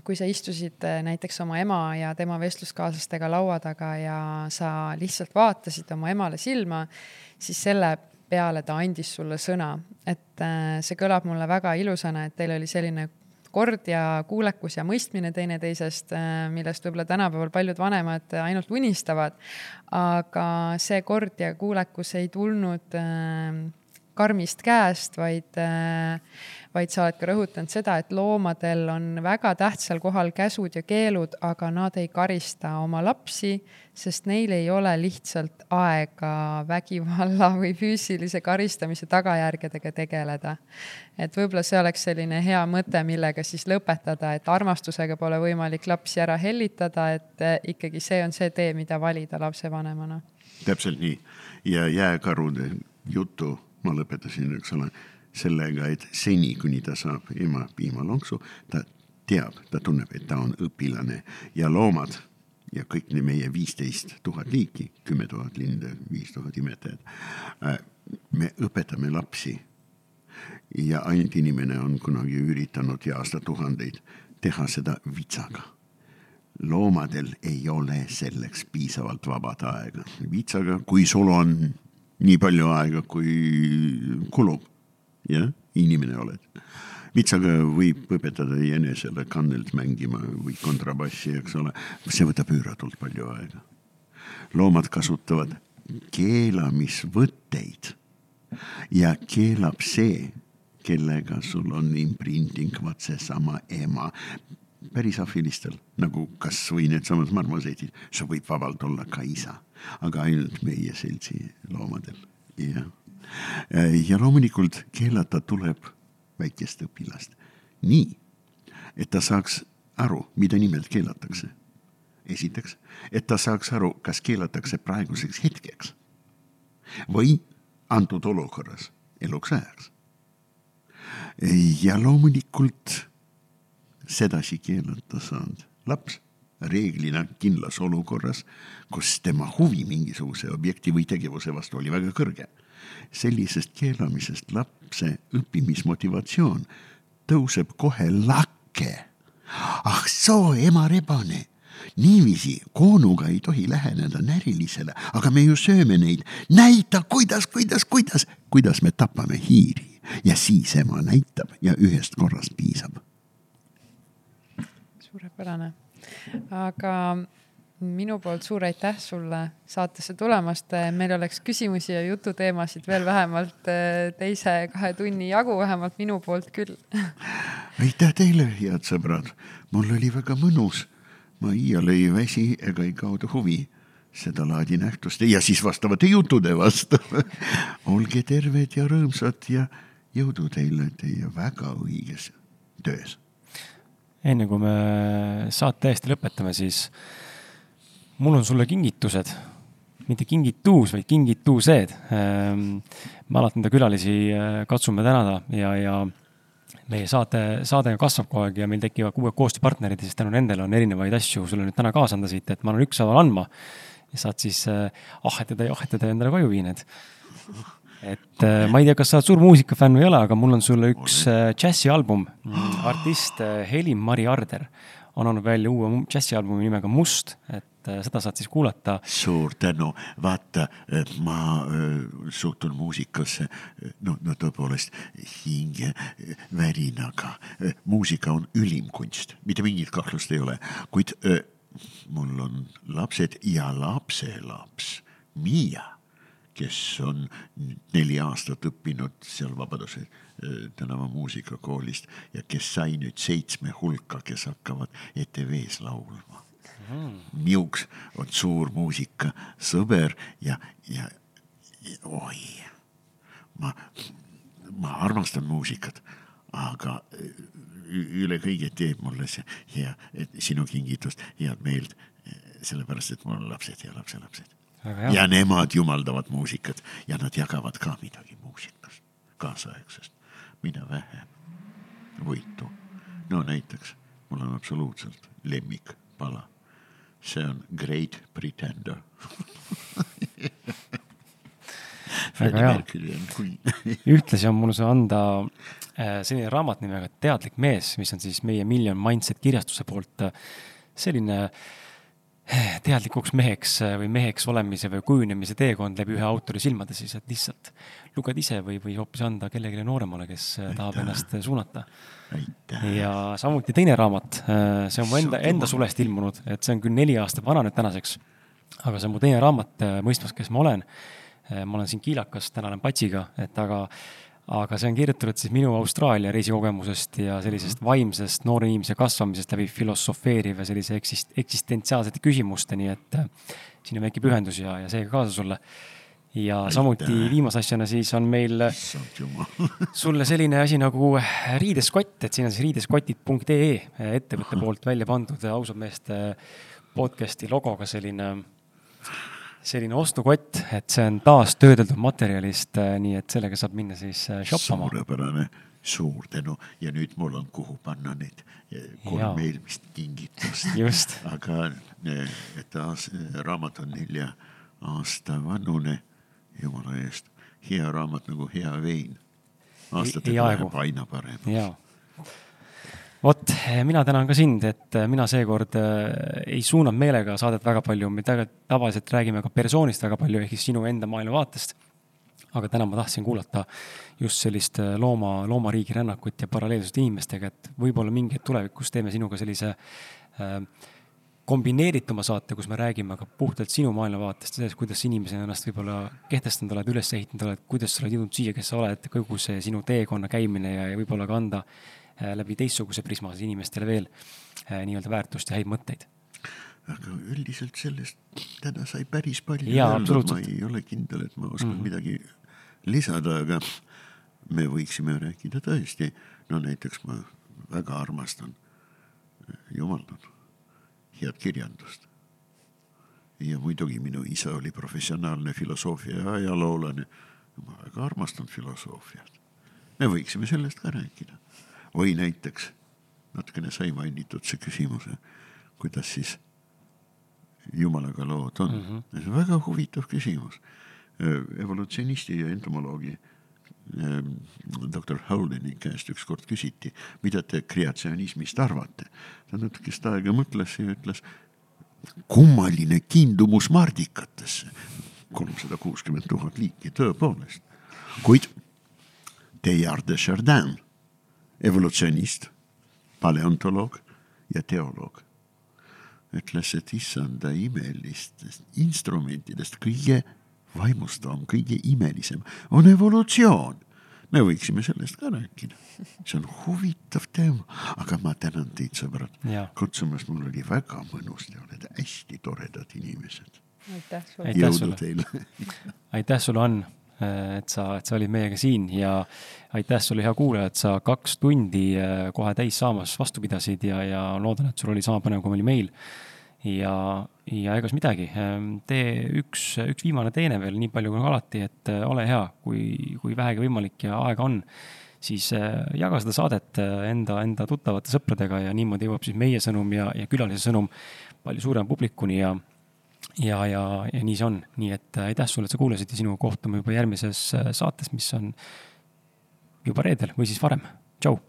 kui sa istusid äh, näiteks oma ema ja tema vestluskaaslastega laua taga ja sa lihtsalt vaatasid oma emale silma, siis selle peale ta andis sulle sõna, et äh, see kõlab mulle väga ilusana, et teil oli selline kord ja kuulekus ja mõistmine teineteisest, äh, millest võib-olla tänapäeval paljud vanemad ainult unistavad. aga see kord ja kuulekus ei tulnud karmist käest, vaid vaid sa oled ka rõhutanud seda, et loomadel on väga tähtsal kohal käsud ja keelud, aga nad ei karista oma lapsi, sest neil ei ole lihtsalt aega vägivalla või füüsilise karistamise tagajärgedega tegeleda. et võib-olla see oleks selline hea mõte, millega siis lõpetada, et armastusega pole võimalik lapsi ära hellitada, et eh, ikkagi see on see tee, mida valida lapsevanemana. täpselt nii ja jääkarude jutu ma lõpetasin, eks ole sellega, et seni, kuni ta saab ema piimalonksu, ta teab, ta tunneb, et ta on õpilane ja loomad ja kõik meie viisteist tuhat liiki, kümme tuhat linde, viis tuhat imetajat. Äh, me õpetame lapsi. ja ainult inimene on kunagi üritanud ja aastatuhandeid teha seda vitsaga. loomadel ei ole selleks piisavalt vabad aega. vitsaga, kui sul on nii palju aega, kui kulub jah, inimene oled. vitsaga võib õpetada jänesele kannelt mängima või kontrabassi, eks ole, see võtab üüratult palju aega. loomad kasutavad keelamisvõtteid. Ja keelab see, kellega sul on imprinting, vaat seesama ema. Päris afilistel, nagu kasvõi needsamad marmoseedid, see võib vabalt olla ka isa, aga ainult meie seltsi loomadel, jah ja loomulikult keelata tuleb väikest õpilast nii, et ta saaks aru, mida nimelt keelatakse. esiteks, et ta saaks aru, kas keelatakse praeguseks hetkeks või antud olukorras eluks ajaks. ja loomulikult sedasi keelata saanud laps reeglina kindlas olukorras, kus tema huvi mingisuguse objekti või tegevuse vastu oli väga kõrge sellisest keelamisest lapse õppimismotivatsioon tõuseb kohe lakke. ah soo, ema rebane niiviisi koonuga ei tohi läheneda närilisele, aga me ju sööme neid. näita, kuidas, kuidas, kuidas, kuidas me tapame hiiri ja siis ema näitab ja ühest korrast piisab. suurepärane, aga minu poolt suur aitäh sulle saatesse tulemast. meil oleks küsimusi ja jututeemasid veel vähemalt eh, teise kahe tunni jagu, vähemalt minu poolt küll. aitäh teile, head sõbrad. mul oli väga mõnus. ma iial ei väsi ega ei kaota huvi sedalaadi nähtuste ja siis vastavate juttude vastu olge terved ja rõõmsad ja jõudu teile teie väga õiges töös. enne kui me saate täiesti lõpetame, siis mul on sulle kingitused. mitte kingituus, vaid kingitused. me alati enda külalisi äh, katsume tänada ja, ja meie saate, saade kasvab kogu aeg ja meil tekivad uued koostööpartnerid ja siis tänu nendele on erinevaid asju sulle nüüd täna kaasa anda siit, et ma annan ükshaaval andma. ja saad siis äh, ahhetada ja ahhetada ja endale koju vii need. et äh, ma ei tea, kas sa oled suur muusikafänn või ei ole, aga mul on sulle üks džässialbum. artist Helim-Mari Arder on andnud välja uue džässialbumi nimega Must, et äh, seda saad siis kuulata. suur tänu, vaata, ma öö, suhtun muusikasse, no, no tõepoolest hingevärinaga. muusika on ülim kunst, mitte mingit kahtlust ei ole, kuid mul on lapsed ja lapselaps Miia, kes on neli aastat õppinud seal Vabaduse öö, tänava muusikakoolist ja kes sai nüüd seitsme hulka, kes hakkavad ETV-s laulma Miuks on suur muusikasõber ja, ja, ja oi, ma, ma armastan muusikat, aga ü- üle kõige teeb mulle see hea, sinu kingitust head meelt, sellepärast et mul on lapsed ja lapselapsed. Ja nemad jumaldavad muusikat ja nad jagavad ka midagi muusikast, kaasaegsest, mida vähem võitu. no näiteks mul on absoluutselt lemmikpala, see on Great Pretender. Väga hea. Ühtlasi on mul see anda äh, selline raamat nimega Teadlik mees, mis on siis meie Million Mindset kirjastuse poolt äh, selline äh, teadlikuks meheks äh, või meheks olemise või kujunemise teekond läbi ühe autori silmade siis, et lihtsalt luged ise või, või hoopis anda kellelegi nooremale, kes äh, tahab ennast äh, suunata. aitäh. ja samuti teine raamat, see on mu enda, enda sulest ilmunud, et see on küll neli aastat vana nüüd tänaseks. aga see on mu teine raamat Mõistmas, kes ma olen. ma olen siin kiilakas, täna olen patsiga, et aga, aga see on kirjutatud siis minu Austraalia reisikogemusest ja sellisest vaimsest noore inimese kasvamisest läbi filosofeeriva sellise eksist-, eksistentsiaalsete küsimusteni, et äh, siin on väike pühendus ja, ja seega kaasa sulle. ja samuti viimase asjana siis on meil sulle selline asi nagu riideskott, et siin on siis riideskotid.ee ettevõtte poolt välja pandud ausad meeste podcast'i logoga selline, selline ostukott, et see on taas töödeldud materjalist, nii et sellega saab minna siis äh, shoppama. suurepärane, suur tänu ja nüüd mul on, kuhu panna need eh, kolm eelmist kingitust. Aga eh, et aas, raamat on nelja aasta vanune, jumala eest, hea raamat nagu hea vein. ei aastatega läheb aina paremaks. Vot, mina tänan ka sind, et äh, mina seekord äh, ei suunanud meelega saadet väga palju, me tavaliselt räägime ka persoonist väga palju, ehk siis sinu enda maailmavaatest. aga täna ma tahtsin kuulata just sellist äh, looma, loomariigi rännakut ja paralleelsust inimestega, et võib-olla mingi hetk tulevikus teeme sinuga sellise äh, kombineerituma saate, kus me räägime ka puhtalt sinu maailmavaatest sellest, kuidas sa inimesena ennast võib-olla kehtestanud oled, üles ehitanud oled, kuidas sa oled jõudnud siia, kes sa oled, kogu see sinu teekonna käimine ja, ja võib-olla ka anda läbi teistsuguse prisma siis inimestele veel äh, nii-öelda väärtust ja häid mõtteid. aga üldiselt sellest täna sai päris palju öeldud, ma ei ole kindel, et ma oskan mm. midagi lisada, aga me võiksime rääkida tõesti, no näiteks ma väga armastan, jumaldan, head kirjandust. ja muidugi minu isa oli professionaalne filosoofia ja ajaloolane. ma väga armastan filosoofiat. me võiksime sellest ka rääkida. Või näiteks, natukene sai mainitud see küsimus, kuidas siis jumalaga lood on mm. -hmm. see on väga huvitav küsimus. evolutsioonisti ja entomoloogi doktor Howleni käest ükskord küsiti, mida te kreatsionismist arvate. ta natukest aega mõtles ja ütles, kummaline kiindumus mardikatesse. kolmsada kuuskümmend tuhat liiki, tõepoolest. kuid Teilhard de Chardin, evolutsionist, paleontoloog ja teoloog ütles, et issanda imelistest instrumentidest kõige vaimustavam, kõige imelisem on evolutsioon. me võiksime sellest ka rääkida, see on huvitav teema, aga ma tänan teid, sõbrad, kutsumast, mul oli väga mõnus, te olete hästi toredad inimesed. aitäh sulle. Jõudu teile aitäh sulle, Ann, et sa, et sa olid meiega siin ja aitäh sulle, hea kuulaja, et sa kaks tundi eh, kohe täis saamas vastu pidasid ja, ja loodan, et sul oli sama põnev, kui oli meil. ja, ja egas midagi, tee üks, üks viimane teene veel, nii palju kui alati, et äh, ole hea, kui, kui vähegi võimalik ja aega on siis äh, jaga seda saadet äh, enda, enda tuttavate sõpradega ja niimoodi jõuab siis meie sõnum ja, ja külalise sõnum palju suurema publikuni ja, ja, ja, ja nii see on. nii et äh, aitäh sulle, et sa kuulasid ja sinuga kohtume juba järgmises saates, mis on juba reedel või siis varem. tšau